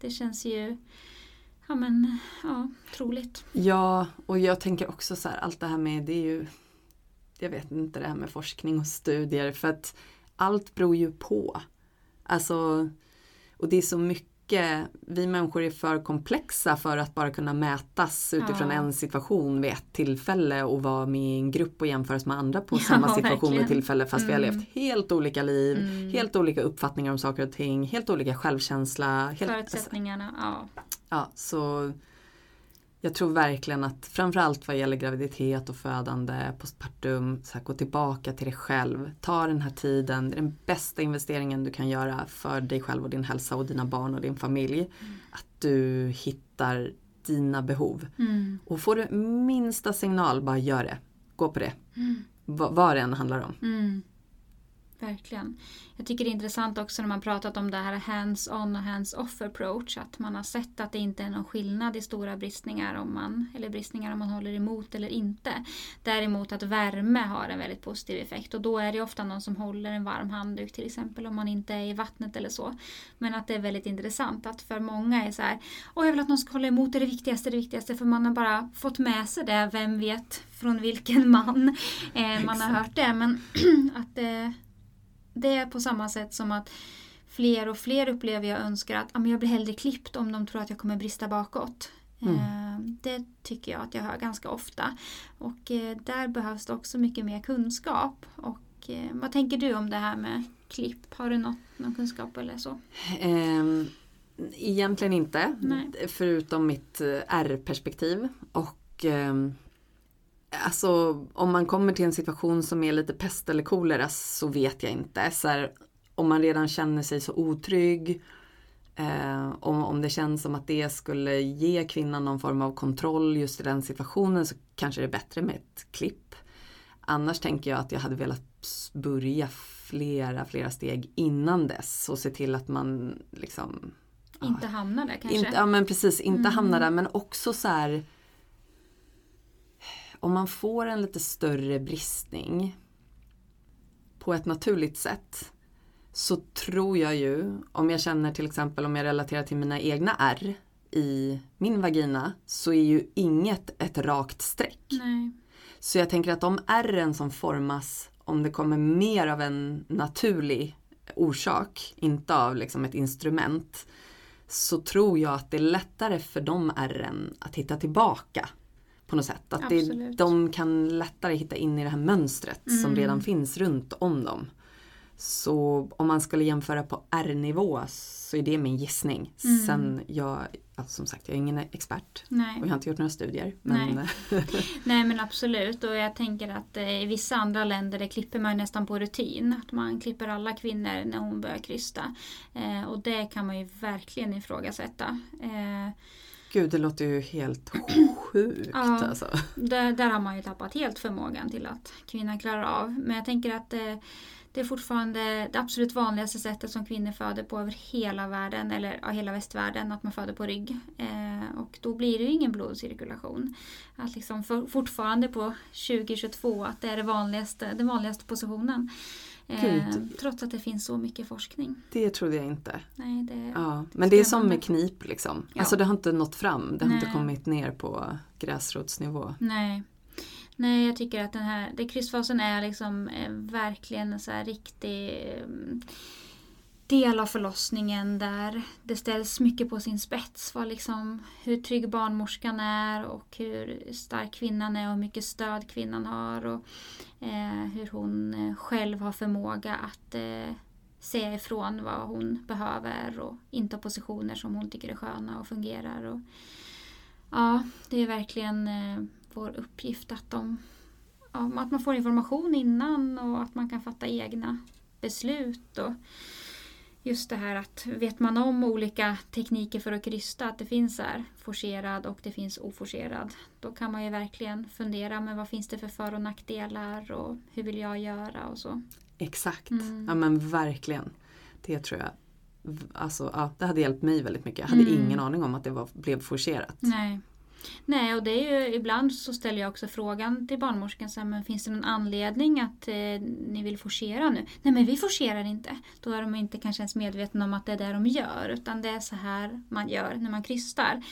Det känns ju... Ja men, ja, troligt. Ja, och jag tänker också så här, allt det här med, det är ju, jag vet inte det här med forskning och studier för att allt beror ju på. Alltså, och det är så mycket vi människor är för komplexa för att bara kunna mätas utifrån Ja. en situation vid ett tillfälle och vara med i en grupp och jämföras med andra på samma Ja, situation vid verkligen. tillfälle fast vi har Mm. levt helt olika liv, Mm. helt olika uppfattningar om saker och ting, helt olika självkänsla. Helt, Förutsättningarna, ja. Ja, så jag tror verkligen att framförallt vad gäller graviditet och födande, postpartum, så här, gå tillbaka till dig själv. Ta den här tiden, det är den bästa investeringen du kan göra för dig själv och din hälsa och dina barn och din familj. Att du hittar dina behov. Mm. Och får du minsta signal, bara gör det. Gå på det. Mm. Va- vad det än handlar om. Mm. Verkligen. Jag tycker det är intressant också när man pratat om det här hands-on och hands-off approach. Att man har sett att det inte är någon skillnad i stora bristningar om man, eller bristningar om man håller emot eller inte. Däremot att värme har en väldigt positiv effekt och då är det ofta någon som håller en varm handduk till exempel om man inte är i vattnet eller så. Men att det är väldigt intressant att för många är så här Åh jag vill att någon ska hålla emot, det är det viktigaste, det viktigaste. För man har bara fått med sig det, vem vet från vilken man eh, man har hört det. Men att det, det är på samma sätt som att fler och fler upplever jag önskar att ah, jag blir hellre klippt om de tror att jag kommer brista bakåt. Mm. Eh, Det tycker jag att jag hör ganska ofta. Och eh, där behövs det också mycket mer kunskap. Och eh, vad tänker du om det här med klipp? Har du något, någon kunskap eller så? Ehm, egentligen inte. Nej. Förutom mitt R-perspektiv. Och ehm, alltså om man kommer till en situation som är lite pest eller kolera så vet jag inte. Så här, om man redan känner sig så otrygg. Eh, om, om det känns som att det skulle ge kvinnan någon form av kontroll just i den situationen så kanske det är bättre med ett klipp. Annars tänker jag att jag hade velat börja flera, flera steg innan dess och se till att man liksom Ja. Inte hamnar där kanske? inte, ja men precis, inte Mm. hamna där men också så här Om man får en lite större bristning på ett naturligt sätt så tror jag ju, om jag känner till exempel om jag relaterar till mina egna R i min vagina så är ju inget ett rakt streck. Nej. Så jag tänker att de ärren som formas, om det kommer mer av en naturlig orsak, inte av liksom ett instrument, så tror jag att det är lättare för de ärren att hitta tillbaka. På något sätt. Att det, de kan lättare hitta in i det här mönstret som Mm. redan finns runt om dem. Så om man skulle jämföra på R-nivå så är det min gissning. Mm. Sen, jag, ja, som sagt, jag är ingen expert Nej. och jag har inte gjort några studier. Men, Nej. Nej men absolut och jag tänker att eh, i vissa andra länder det klipper man nästan på rutin. Att man klipper alla kvinnor när hon börjar krysta. Eh, och det kan man ju verkligen ifrågasätta. Eh, Gud, det låter ju helt sjukt Ja. alltså. där, där har man ju tappat helt förmågan till att kvinnan klarar av. Men jag tänker att eh, det är fortfarande det absolut vanligaste sättet som kvinnor föder på över hela världen, eller ja, hela västvärlden, att man föder på rygg. Eh, och då blir det ju ingen blodcirkulation. Att liksom för, fortfarande på 2022 att det är det vanligaste, den vanligaste positionen. Eh, Gud. trots att det finns så mycket forskning. Det trodde jag inte. Nej, det, Ja. Men det är som med knip liksom. Ja. Alltså det har inte nått fram. Det har inte Nej. kommit ner på gräsrotsnivå. Nej. Nej, jag tycker att den här det krystfasen är liksom eh, verkligen en så här riktig eh, del av förlossningen där det ställs mycket på sin spets. Vad liksom, hur trygg barnmorskan är och hur stark kvinnan är och hur mycket stöd kvinnan har. Och eh, hur hon eh, själv har förmåga att eh, säga ifrån vad hon behöver och inta positioner som hon tycker är sköna och fungerar. Och, ja, det är verkligen eh, vår uppgift att, de, ja, att man får information innan och att man kan fatta egna beslut. Och just det här att vet man om olika tekniker för att krysta, att det finns här forcerad och det finns oforcerad, då kan man ju verkligen fundera med vad finns det för för och nackdelar och hur vill jag göra och så. Exakt. Mm. Ja men verkligen. Det tror jag. Alltså, ja, det hade hjälpt mig väldigt mycket. Jag hade Mm. ingen aning om att det var, blev forcerat. Nej. Nej, och det är ju ibland så ställer jag också frågan till barnmorskan så här, men finns det någon anledning att eh, ni vill forcera nu? Nej, men vi forcerar inte. Då är de inte kanske ens medvetna om att det är det de gör, utan det är så här man gör när man krystar.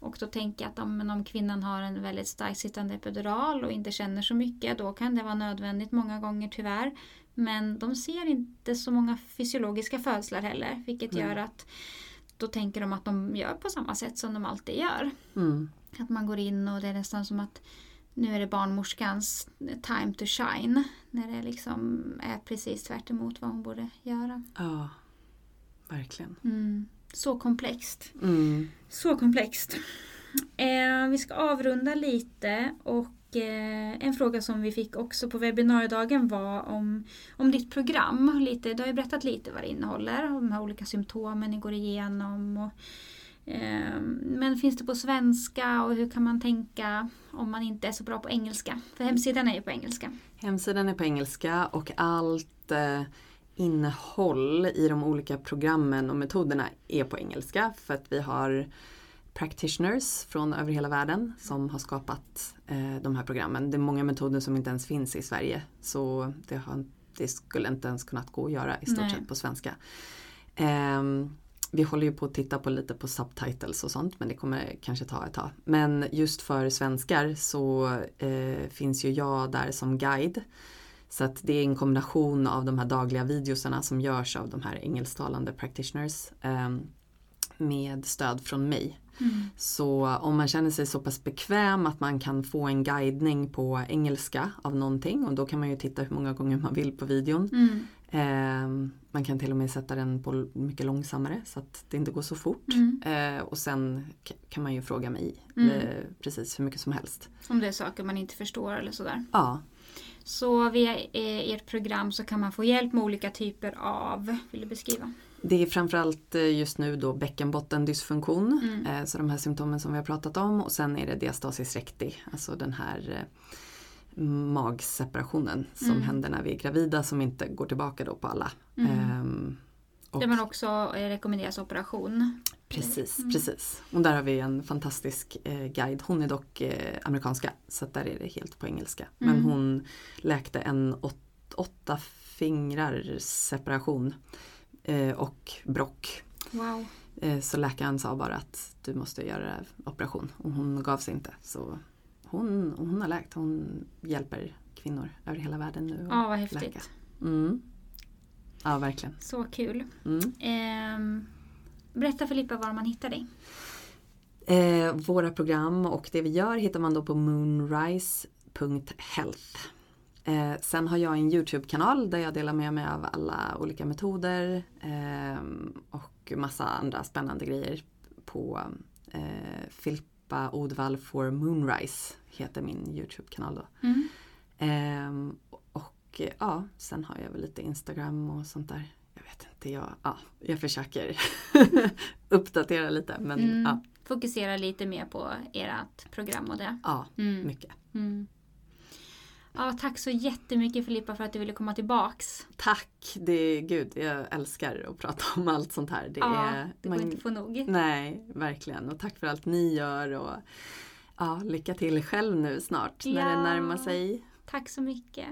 Och då tänker jag att om, om kvinnan har en väldigt starkt sittande epidural och inte känner så mycket, då kan det vara nödvändigt många gånger tyvärr. Men de ser inte så många fysiologiska födslar heller, vilket Nej. gör att då tänker de att de gör på samma sätt som de alltid gör. Mm. Att man går in och det är nästan som att nu är det barnmorskans time to shine. När det liksom är precis tvärt emot vad hon borde göra. Ja, verkligen. Mm. Så komplext. Mm. Så komplext. Eh, vi ska avrunda lite och eh, en fråga som vi fick också på webbinariedagen var om, om ditt program. Lite, du har ju berättat lite vad det innehåller och de här olika symptomen ni går igenom. Och, men finns det på svenska och hur kan man tänka om man inte är så bra på engelska? För hemsidan är ju på engelska. Hemsidan är på engelska och allt eh, innehåll i de olika programmen och metoderna är på engelska för att vi har practitioners från över hela världen som har skapat eh, de här programmen. Det är många metoder som inte ens finns i Sverige så det, har, det skulle inte ens kunnat gå att göra i stort Nej. sett på svenska. Ehm, vi håller ju på att titta på lite på subtitles och sånt men det kommer kanske ta ett tag. Men just för svenskar så eh, finns ju jag där som guide. Så att det är en kombination av de här dagliga videosarna som görs av de här engelsktalande practitioners eh, med stöd från mig. Så om man känner sig så pass bekväm att man kan få en guidning på engelska av någonting och då kan man ju titta hur många gånger man vill på videon. Mm. Eh, man kan till och med sätta den på mycket långsammare så att det inte går så fort. Mm. Eh, och sen kan man ju fråga mig Mm. eh, precis hur mycket som helst. Om det är saker man inte förstår eller sådär. Ja, Så via eh, ert program så kan man få hjälp med olika typer av, vill du beskriva? Det är framförallt eh, just nu då bäckenbottendysfunktion. Mm. Eh, så de här symptomen som vi har pratat om och sen är det diastasis recti, alltså den här eh, magseparationen som Mm. händer när vi är gravida som inte går tillbaka då på alla. Mm. Ehm, och- Där man också rekommenderas operation. Precis, Mm. precis. Och där har vi en fantastisk eh, guide. Hon är dock eh, amerikanska så där är det helt på engelska. Men Mm. hon läkte en åt, åtta fingrar separation och brock. Wow. Eh, så läkaren sa bara att du måste göra operation och hon gav sig inte. Så hon, hon har läkt, hon hjälper kvinnor över hela världen nu. Ja, vad läka. häftigt. Mm. Ja, verkligen. Så kul. Mm. Ehm, berätta Filippa var man hittar dig. Eh, våra program och det vi gör hittar man då på moonrise.health. Eh, sen har jag en Youtube-kanal där jag delar med mig av alla olika metoder eh, och massa andra spännande grejer på eh, Filippa Odvall for Moonrise heter min Youtube-kanal då. Mm. Ehm, och eh, ja, sen har jag väl lite Instagram och sånt där. Jag vet inte, jag, ja, jag försöker uppdatera lite men Mm. ja, Fokusera lite mer på ert program och det. ja, Mm. mycket. Ja, tack så jättemycket Filippa för att du ville komma tillbaks. Tack, det är gud, jag älskar att prata om allt sånt här. Det ja, är, det går inte att få nog. Nej, verkligen. Och tack för allt ni gör och ja, lycka till själv nu snart när Ja. det närmar sig. Tack så mycket.